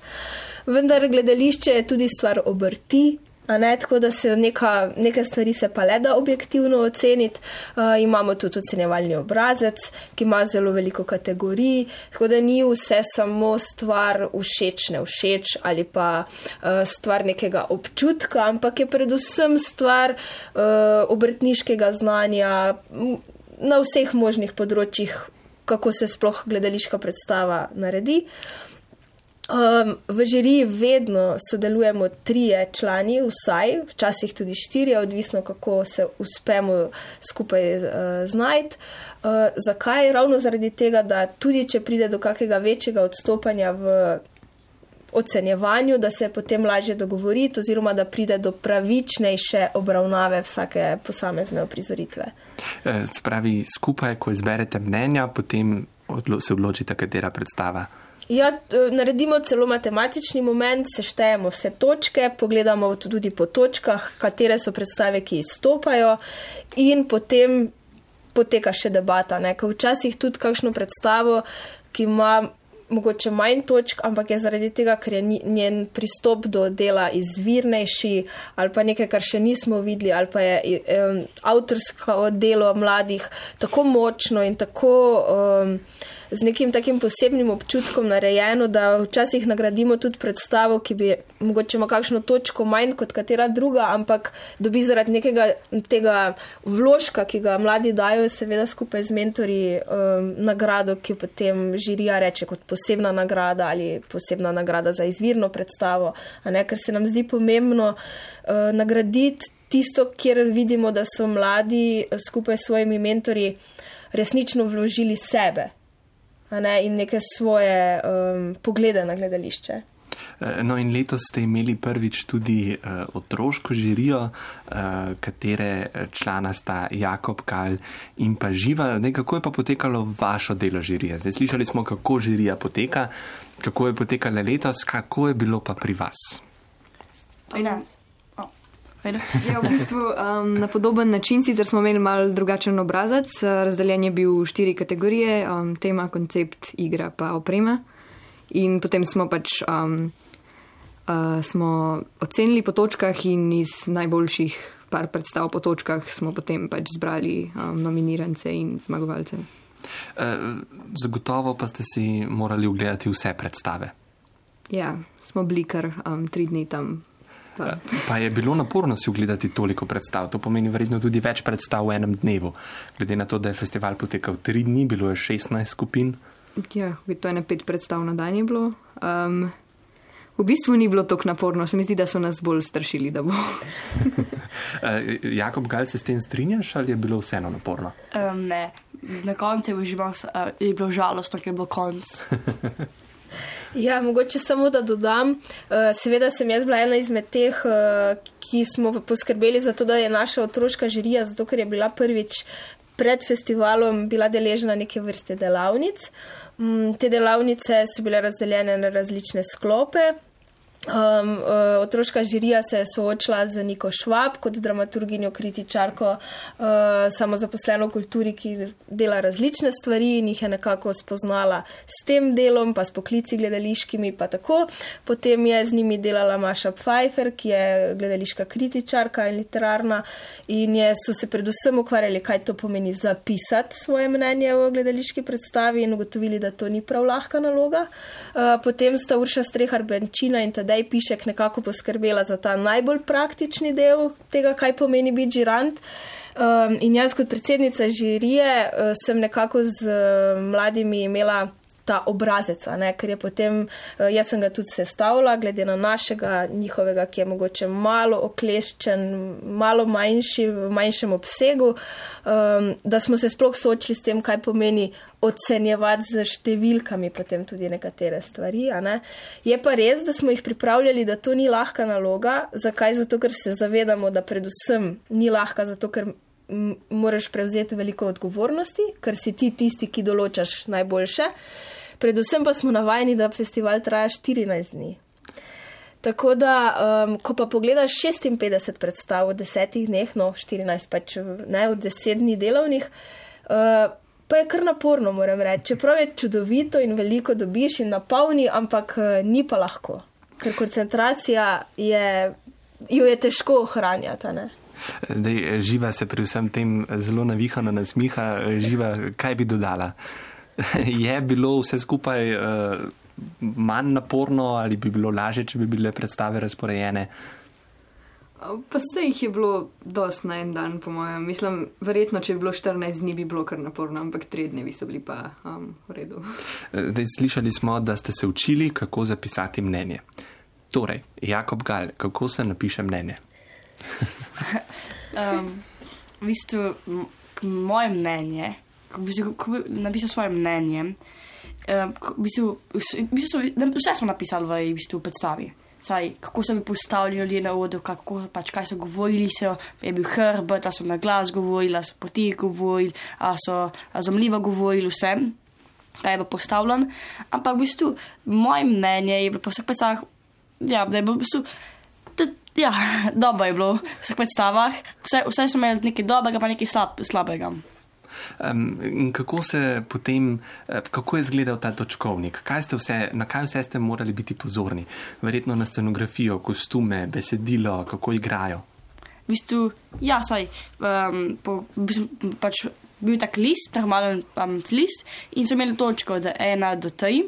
A: Vendar gledališče je tudi stvar obrti, Ne, tako da se neka, neke stvari se pa le da objektivno oceniti. Uh, imamo tudi ocenjevalni obrazec, ki ima zelo veliko kategorij, tako da ni vse samo stvar všeč, ne všeč ali pa uh, stvar nekega občutka, ampak je predvsem stvar uh, obrtniškega znanja na vseh možnih področjih, kako se sploh gledališka predstava naredi. Uh, Um, v žiriji vedno sodelujemo trije člani, vsaj, včasih tudi štirje, odvisno kako se uspemo skupaj uh, znajti. Uh, zakaj? Ravno zaradi tega, da tudi če pride do kakega večjega odstopanja v ocenjevanju, da se potem lažje dogovoriti, oziroma da pride do pravičnejše obravnave vsake posamezne oprizoritve.
C: E, spravi, skupaj, ko izberete mnenja, potem odlo se odločite, katera predstava.
A: Ja, naredimo celo matematični moment, seštejemo vse točke, pogledamo tudi po točkah, katere so predstave, ki izstopajo, in potem poteka še debata. Včasih tudi kakšno predstavo, ki ima mogoče manj točk, ampak je zaradi tega, ker je njen pristop do dela izvirnejši, ali pa nekaj, kar še nismo videli, ali pa je um, avtorsko delo mladih tako močno in tako. Um, z nekim takim posebnim občutkom narejeno, da včasih nagradimo tudi predstavo, ki bi mogoče ima kakšno točko manj kot katera druga, ampak dobi zaradi nekega tega vložka, ki ga mladi dajo, seveda skupaj z mentori, um, nagrado, ki jo potem žirija reče kot posebna nagrada ali posebna nagrada za izvirno predstavo, ne, ker se nam zdi pomembno uh, nagraditi tisto, kjer vidimo, da so mladi uh, skupaj s svojimi mentori resnično vložili sebe ne, in neke svoje um, poglede na gledališče.
C: Eh, no, in letos ste imeli prvič tudi uh, otroško žirijo, uh, katere člana sta Jakob Kal in pa Živa. Ne, kako je pa potekalo vašo delo žirije? Zdaj slišali smo, kako žirija poteka, kako je potekala letos, kako je bilo pa pri vas?
F: Pri nas.
G: Ja, v bistvu, um, na podoben način, sicer smo imeli mal drugačen obrazec, razdeljen je bil v štiri kategorije, um, tema, koncept, igra pa oprema. In potem smo pač um, uh, smo ocenili po točkah in iz najboljših par predstav po točkah smo potem pač zbrali um, nominirance in zmagovalce.
C: Uh, zagotovo pa ste si morali ogledati vse predstave.
G: Ja, smo bili kar um, tri dni tam
C: Pa. je bilo naporno si ogledati toliko predstav, to pomeni verjetno tudi več predstav v enem dnevu. Glede na to, da je festival potekal tri dni, bilo je 16 skupin.
G: Ja, to je ne pet predstav na dan je bilo. Um, v bistvu ni bilo tako naporno, se mi zdi, da so nas bolj strašili, da bo.
C: Eh, Jakob Gal, se s tem strinjaš ali je bilo vseeno naporno?
F: Um, ne, na koncu je, uh, je bilo žalostno, ker je bilo konc.
A: Ja, mogoče samo da dodam. Uh, seveda sem jaz bila ena izmed teh, uh, ki smo poskrbeli za to, da je naša otroška žirija, zato ker je bila prvič pred festivalom bila deležna neke vrste delavnic. Um, te delavnice so bile razdeljene na različne sklope. Um, uh, otroška žirija se je soočila z Niko Švab kot dramaturginjo, kritičarko, uh, samozaposleno v kulturi, ki dela različne stvari in jih je nekako spoznala s tem delom, pa s poklici gledališkimi. Potem je z njimi delala Maša Pfeiffer, ki je gledališka kritičarka in literarna, in je, so se predvsem ukvarjali, kaj to pomeni zapisati svoje mnenje v gledališki predstavi in ugotovili, da to ni prav lahka naloga. Uh, potem sta Urša Strehar Benčina in Tadej Tadej Pišek nekako poskrbela za ta najbolj praktični del tega, kaj pomeni biti žirant. Um, in jaz, kot predsednica žirije, uh, sem nekako z uh, mladimi imela ta obrazec, ne, ker je potem, eh, jaz sem ga tudi sestavila, glede na našega, njihovega, ki je mogoče malo okleščen, malo manjši, v manjšem obsegu, um, da smo se sploh soočili s tem, kaj pomeni ocenjevati z številkami potem tudi nekatere stvari. Ne. Je pa res, da smo jih pripravljali, da to ni lahka naloga. Zakaj? Zato, ker se zavedamo, da predvsem ni lahka, zato ker moraš prevzeti veliko odgovornosti, ker si ti tisti, ki določaš najboljše. Predvsem pa smo navajeni, da festival traja 14 dni. Tako da, um, ko pa pogledaš 56 predstav v desetih dneh, no 14 pač ne v deset dni delovnih, uh, pa je kar naporno, moram reči. Čeprav je čudovito in veliko dobiš in napolni, ampak uh, ni pa lahko, ker koncentracija je, jo je težko ohranjati. ne.
C: Zdaj, živa se pri vsem tem zelo navihano nasmiha, živa, kaj bi dodala? Je bilo vse skupaj uh, manj naporno ali bi bilo lažje, če bi bile predstave razporejene?
G: Pa se jih je bilo dost na en dan, po mojem. Mislim, verjetno, če bi bilo 14 dni, bi bilo kar naporno, ampak 3 dnevi so bili pa um, v redu.
C: Zdaj, slišali smo, da ste se učili, kako zapisati mnenje. Torej, Jakob Gal, kako se napiše mnenje?
F: Um, v bistvu, moje mnenje, ko bi, ko bi napisal svoje mnenje, ko- v bistvu, v bistvu, so- vse smo napisali v, v bistvu, predstavi. Saj, kako so bili postavljeni ljudje na odru, kako pač, kaj so govorili, so, je bil hrbet, so na glas govorili, so poti govorili, a so razumljivo govorili, vse. Ta je bil postavljen, ampak v bistvu moje mnenje je bilo po vseh predstavah, ja, da je bilo v bistvu Ja, dobro je bilo v vseh predstavah. Vse, vse smo imeli nekaj dobrega, pa nekaj slab, slabega.
C: Um, kako potem, eh, kako je izgledal ta točkovnik? Kaj vse, na kaj vse ste morali biti pozorni? Verjetno na scenografijo, kostume, besedilo, kako igrajo.
F: V bistvu, ja, saj, um, po, v bistvu, pač bil tak list, normalen um, list, in so imeli točko od ena do tri,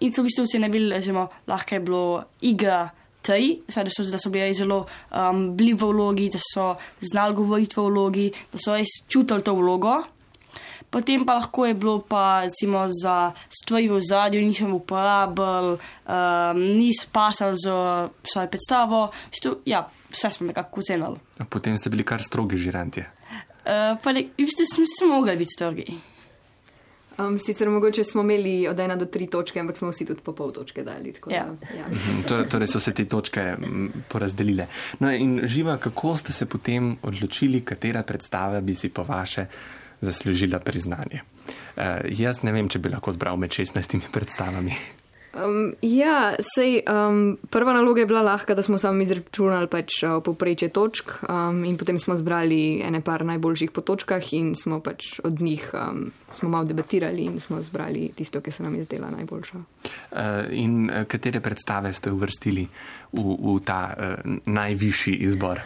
F: in so v bistvu se ne bili, recimo, lahko je bilo igra. Tej, saj, da, so, da so bili zelo um, bili v vlogi, da so znali govoriti v vlogi, da so res čutili to vlogo. Potem pa lahko je bilo pa recimo za stvari v zadju, nisem uporabljal, um, ni spasal za svojo predstavo. V bistvu, ja, vse smo nekako ocenili.
C: Potem ste bili kar strogi žirantje.
F: Uh, pa ne, v bistvu smo, smo mogli biti strogi.
G: Um, sicer mogoče smo imeli od ena do tri točke, ampak smo vsi tudi po pol točke dali. tako
F: Ja.
G: Da, ja.
C: Mhm, Torej, torej so se te točke porazdelile. No in živa, kako ste se potem odločili, katera predstava bi si po vaše zaslužila priznanje? Uh, jaz ne vem, če bi lahko zbral med 16 predstavami.
G: Um, ja, sej, um, prva naloga je bila lahka, da smo sami izračunali pač uh, poprečje točk um, in potem smo zbrali ene par najboljših po točkah in smo pač od njih um, smo malo debatirali in smo zbrali tisto, ki se nam je zdela najboljša.
C: Uh, in uh, katere predstave ste uvrstili v, v ta uh, najvišji izbor?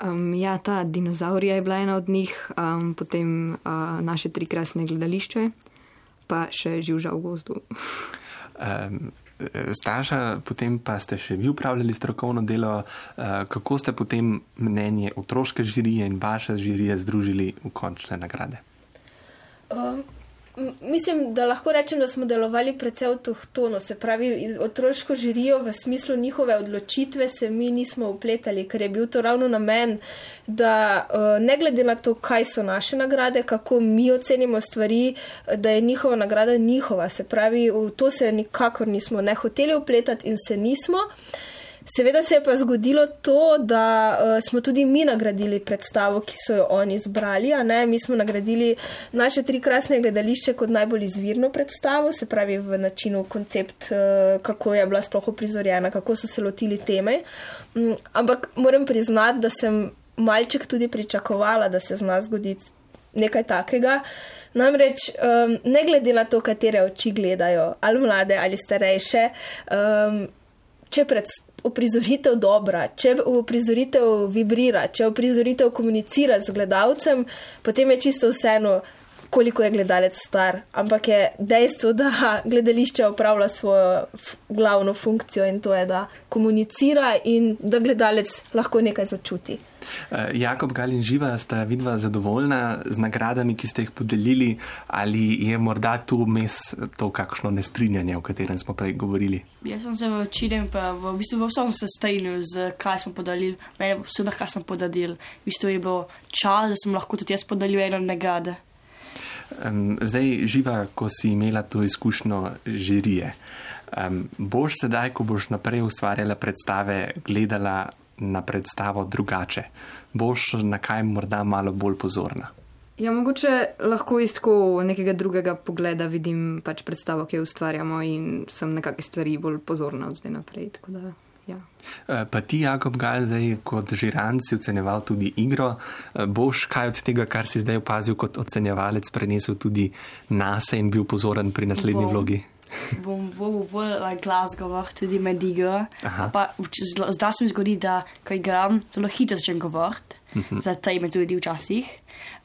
G: Um, ja, ta dinozaurija je bila ena od njih, um, potem uh, naše tri krasne gledališče, pa še živža v gozdu.
C: Um, Staša, potem pa ste še vi upravljali strokovno delo. Kako ste potem mnenje otroške žirije in vaše žirije združili v končne nagrade?
A: Um, mislim, da lahko rečem, da smo delovali precej avtohtono, se pravi, otroško žirijo v smislu njihove odločitve se mi nismo upletali, ker je bil to ravno namen, da uh, ne glede na to, kaj so naše nagrade, kako mi ocenimo stvari, da je njihova nagrada njihova. Se pravi, v to se nikakor nismo ne hoteli upletati in se nismo. Seveda se je pa zgodilo to, da uh, smo tudi mi nagradili predstavo, ki so jo oni izbrali. Mi smo nagradili naše tri krasne gledališče kot najbolj izvirno predstavo, se pravi v načinu koncept, uh, kako je bila sploh uprizorjena, kako so se lotili teme. Um, ampak moram priznati, da sem malček tudi pričakovala, da se zna zgoditi nekaj takega. Namreč, um, ne glede na to, katere oči gledajo, ali mlade ali starejše, um, če pred uprizoritev dobra, če uprizoritev vibrira, če uprizoritev komunicira z gledalcem, potem je čisto vseeno, koliko je gledalec star, ampak je dejstvo, da gledališče opravlja svojo glavno funkcijo in to je, da komunicira in da gledalec lahko nekaj začuti.
C: Eh, Jakob Galin Živa, sta vidva zadovoljna z nagradami, ki ste jih podelili, ali je morda tu vmes to kakšno nestrinjanje, o katerem smo prej govorili?
F: Jaz sem se v večinem, pa v bistvu v vsem se strinjal z kaj smo podali. Meni je super, kaj sem podal. V bistvu je bilo čas, da sem lahko tudi jaz podalil eno nagrado.
C: Um, zdaj, živa, ko si imela to izkušnjo žirije, um, boš sedaj, ko boš naprej ustvarjala predstave, gledala na predstavo drugače? Boš na kaj morda malo bolj pozorna?
G: Ja, mogoče lahko iz tako nekega drugega pogleda vidim pač predstavo, ki jo ustvarjamo in sem na kakšne stvari bolj pozorna od zdaj naprej. Da, ja.
C: Eh, Pa ti, Jakob Gal, zdaj kot žiran si ocenjeval tudi igro. Eh, Boš kaj od tega, kar si zdaj opazil kot ocenjevalec, prenesel tudi nase in bil pozoren pri naslednji
F: Bom.
C: vlogi?
F: Bom bolj, bolj like, glasgovar, tudi med igro. Pa zdaj se mi zgodi, da ko igram, zelo hitro začnem govoriti, za te me tudi včasih.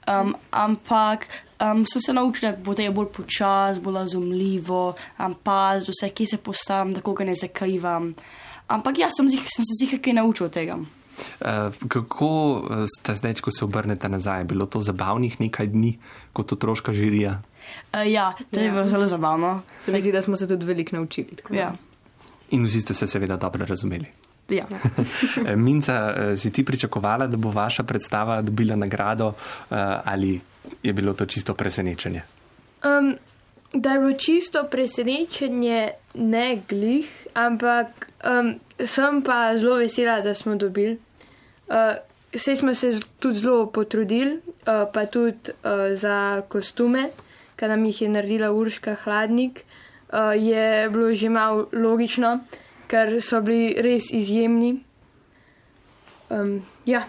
F: Um, ampak um, sem se naučil, da bo to bolj počas, bolj razumljivo, um, paziti vse, kje se postavim, da koga ne zakrivam. Ampak jaz sem, zih- sem se sicer kaj naučil tega.
C: Eh, Kako eh, ste zdaj, ko se obrnete nazaj? Bilo to zabavnih nekaj dni kot otroška žirija?
F: Uh, ja, to je
G: Ja.
F: bilo zelo zabavno.
G: Se mi zdi, da smo se tudi veliko naučili.
F: Ja.
C: In vsi ste se seveda dobro razumeli.
F: Ja.
C: Minca, si ti pričakovala, da bo vaša predstava dobila nagrado ali je bilo to čisto presenečenje?
D: Um, da je bilo čisto presenečenje, ne glih, ampak um, sem pa zelo vesela, da smo dobili. Uh, Vse smo se tudi zelo potrudili, uh, pa tudi uh, za kostume, ki nam jih je naredila Urška Hladnik, uh, je bilo že malo logično, ker so bili res izjemni. Um, ja.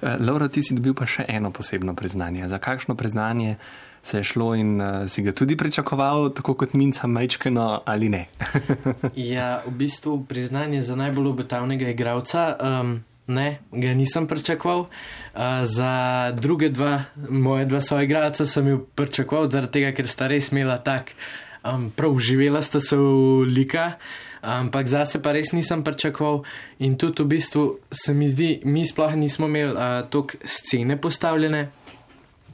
C: Eh, Laura, ti si dobil pa še eno posebno priznanje. Za kakšno priznanje se je šlo in uh, si ga tudi pričakoval, tako kot Minca Majčkeno ali ne?
E: Ja, v bistvu priznanje za najbolj obetavnega igralca. Um, ne, ga nisem pričakoval. Uh, za druge dva, moje dva soigralca sem jo pričakoval, zaradi tega, ker sta res imela tak, um, prav živela sta se v lika. Ampak zase pa res nisem pričakoval, in tudi v bistvu se mi zdi, mi sploh nismo imeli uh, toliko scene postavljene,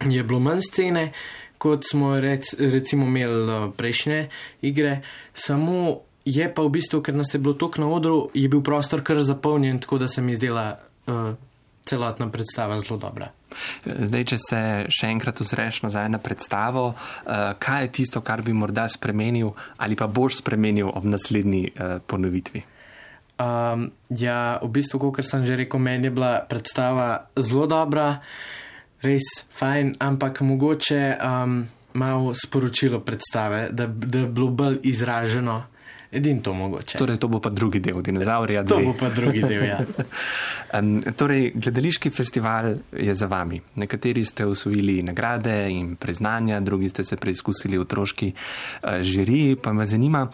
E: je bilo manj scene, kot smo rec, recimo imeli uh, prejšnje igre, samo je pa v bistvu, ker nas je bilo toliko na odru, je bil prostor kar zapolnjen, tako da se mi zdela uh, celotna predstava zelo dobra.
C: Zdaj, če se še enkrat ozreš nazaj na predstavo, uh, kaj je tisto, kar bi morda spremenil ali pa boš spremenil ob naslednji uh, ponovitvi?
E: Um, ja, v bistvu, kot sem že rekel, meni je bila predstava zelo dobra, res fajn, ampak mogoče um, malo sporočilo predstave, da, da je bilo bolj izraženo. Edin to mogoče.
C: Torej, to bo pa drugi del dinozaurja.
E: to
C: dve.
E: bo pa drugi del, ja.
C: Um, torej, gledališki festival je za vami. Nekateri ste usvojili nagrade in priznanja, drugi ste se preizkusili v otroški uh, žiriji. Pa me zanima,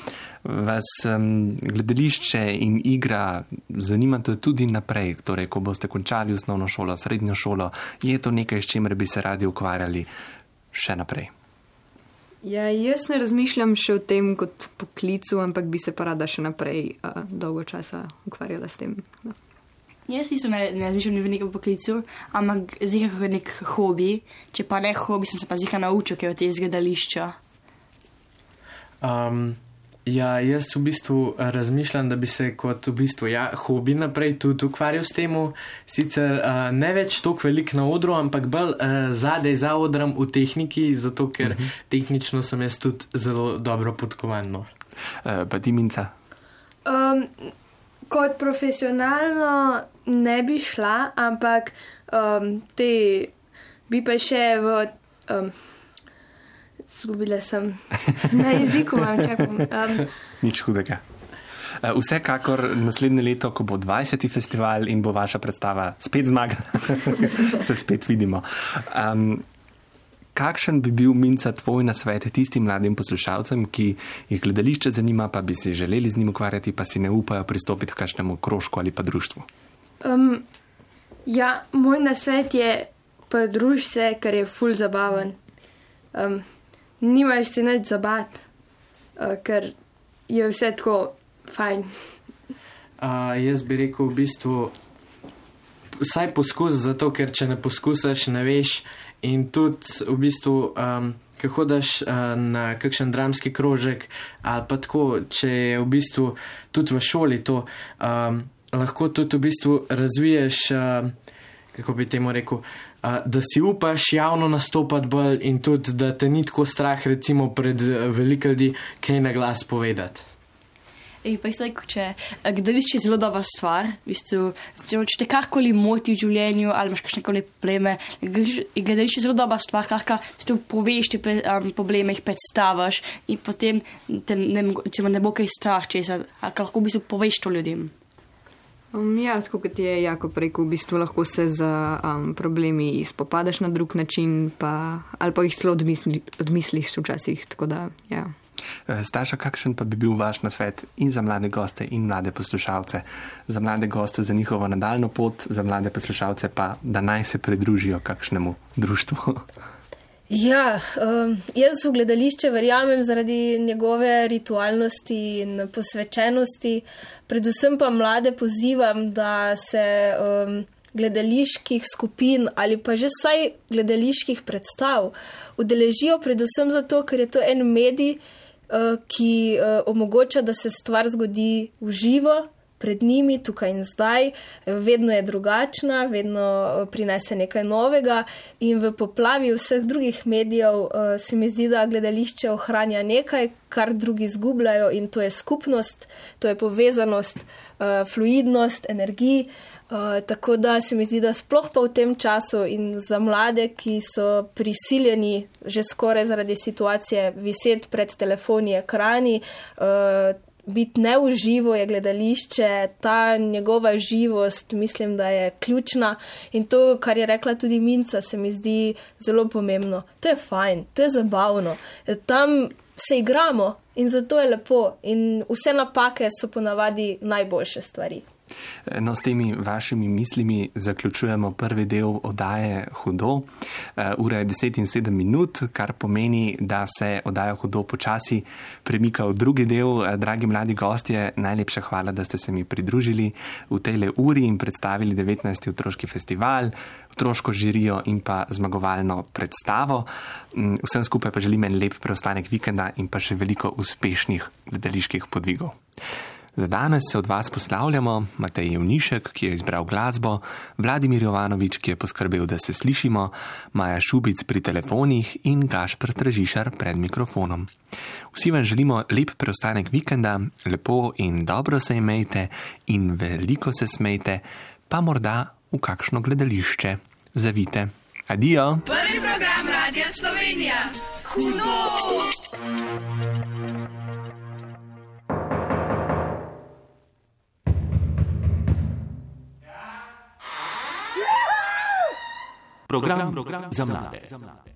C: vas um, gledališče in igra zanimate tudi naprej. Torej, ko boste končali osnovno šolo, srednjo šolo, je to nekaj, s čimer bi se radi ukvarjali še naprej.
G: Ja, jaz ne razmišljam še o tem kot poklicu, ampak bi se pa rada še naprej uh, dolgo časa ukvarjala s tem. No.
F: Jaz isto ne, ne razmišljam v nekem poklicu, ampak zika kot nek hobi. Če pa ne hobi, sem se pa zika naučil, ker je od tega gledališča.
E: Um, ja, jaz v bistvu razmišljam, da bi se kot v bistvu ja, hobi naprej tudi ukvarjal s tem. Sicer uh, ne več tako velik na odru, ampak bolj uh, zadaj za odrom v tehniki, zato ker uh -huh. tehnično sem jaz tudi zelo dobro podkovan. No.
C: Uh, pa ti minca.
D: Um, kot profesionalno ne bi šla, ampak um, te bi pa še v. Um, Zgubila sem na jeziku, imam čakam. Um,
C: Nič hudega. Eh, Vsekakor naslednje leto, ko bo 20. festival in bo vaša predstava spet zmagala, se spet vidimo. Um, kakšen bi bil minca tvoj nasvet tistim mladim poslušalcem, ki jih gledališče zanima, pa bi si želeli z njim ukvarjati, pa si ne upajo pristopiti k kakšnemu krožku ali pa društvu?
D: um, ja, moj nasvet je, pridruž se, ker je ful zabaven. um, nimaš se nič zabat, uh, ker je vse tako fajn.
E: Uh, jaz bi rekel, v bistvu, vsaj poskus, zato ker če ne poskusiš, ne veš. In tudi, v bistvu, um, ko daš uh, na kakšen dramski krožek, ali pa tako, če je v bistvu tudi v šoli to, um, lahko tudi v bistvu razviješ, uh, kako bi temu rekel. Da si upaš javno nastopati bolj, in tudi, da te ni tako strah, recimo, pred uh, veliko ljudi, kaj na glas povedati.
F: Ej, pa isto, če gledališče je zelo dobra stvar, v bistvu, če, če te karkoli moti v življenju ali imaš kakšne koli probleme, gledališče je zelo dobra stvar, kar ti poveš, te um, probleme jih predstaviš in potem te ne, ne bo kaj strah, če se lahko v bistvu poveš to ljudem.
G: Um, ja, tako kot je Jakob rekel, v bistvu lahko se z um, problemi spopadaš na drug način, pa, ali pa jih celo odmisli, odmisliš včasih. Da, ja.
C: Eh, Staša, kakšen pa bi bil vaš nasvet in za mlade goste in mlade poslušalce? Za mlade goste za njihovo nadaljno pot, za mlade poslušalce pa, da naj se pridružijo kakšnemu društvu.
A: Ja, um, jaz v gledališče verjamem zaradi njegove ritualnosti in posvečenosti. Predvsem pa mlade pozivam, da se um, gledaliških skupin ali pa že vsaj gledaliških predstav udeležijo, predvsem zato, ker je to en medij, uh, ki uh, omogoča, da se stvar zgodi v živo. Pred njimi, tukaj in zdaj, vedno je drugačna, vedno prinese nekaj novega, in v poplavi vseh drugih medijev uh, se mi zdi, da gledališče ohranja nekaj, kar drugi izgubljajo, in to je skupnost, to je povezanost, uh, fluidnost, energija. Uh, tako da se mi zdi, da sploh pa v tem času in za mlade, ki so prisiljeni že skoraj zaradi situacije viseti pred telefoni, ekrani, uh, biti neuživo je gledališče, ta njegova živost, mislim, da je ključna. In to, kar je rekla tudi Minca, se mi zdi zelo pomembno. To je fajn, to je zabavno. Tam se igramo in zato je lepo. In vse napake so ponavadi najboljše stvari.
C: No, s temi vašimi mislimi zaključujemo prvi del oddaje Hudo. Eh, ura je 10 in 7 minut, kar pomeni, da se oddaja Hudo počasi premika v drugi del. Eh, dragi mladi gostje, najlepša hvala, da ste se mi pridružili v tej uri in predstavili 19. otroški festival, otroško žirijo in pa zmagovalno predstavo. Mm, vsem skupaj pa želim en lep preostanek vikenda in pa še veliko uspešnih gledaliških podvigov. Za danes se od vas poslavljamo Matej Jevnišek, ki je izbral glasbo, Vladimir Jovanovič, ki je poskrbel, da se slišimo, Maja Šubic pri telefonih in Gašpr Trežišar pred mikrofonom. Vsi vam želimo lep preostanek vikenda, lepo in dobro se imejte in veliko se smejte, pa morda v kakšno gledališče. Zavite. Adijo!
B: Prvi program Radia Slovenija. Hudo!
J: Program, program za mlade.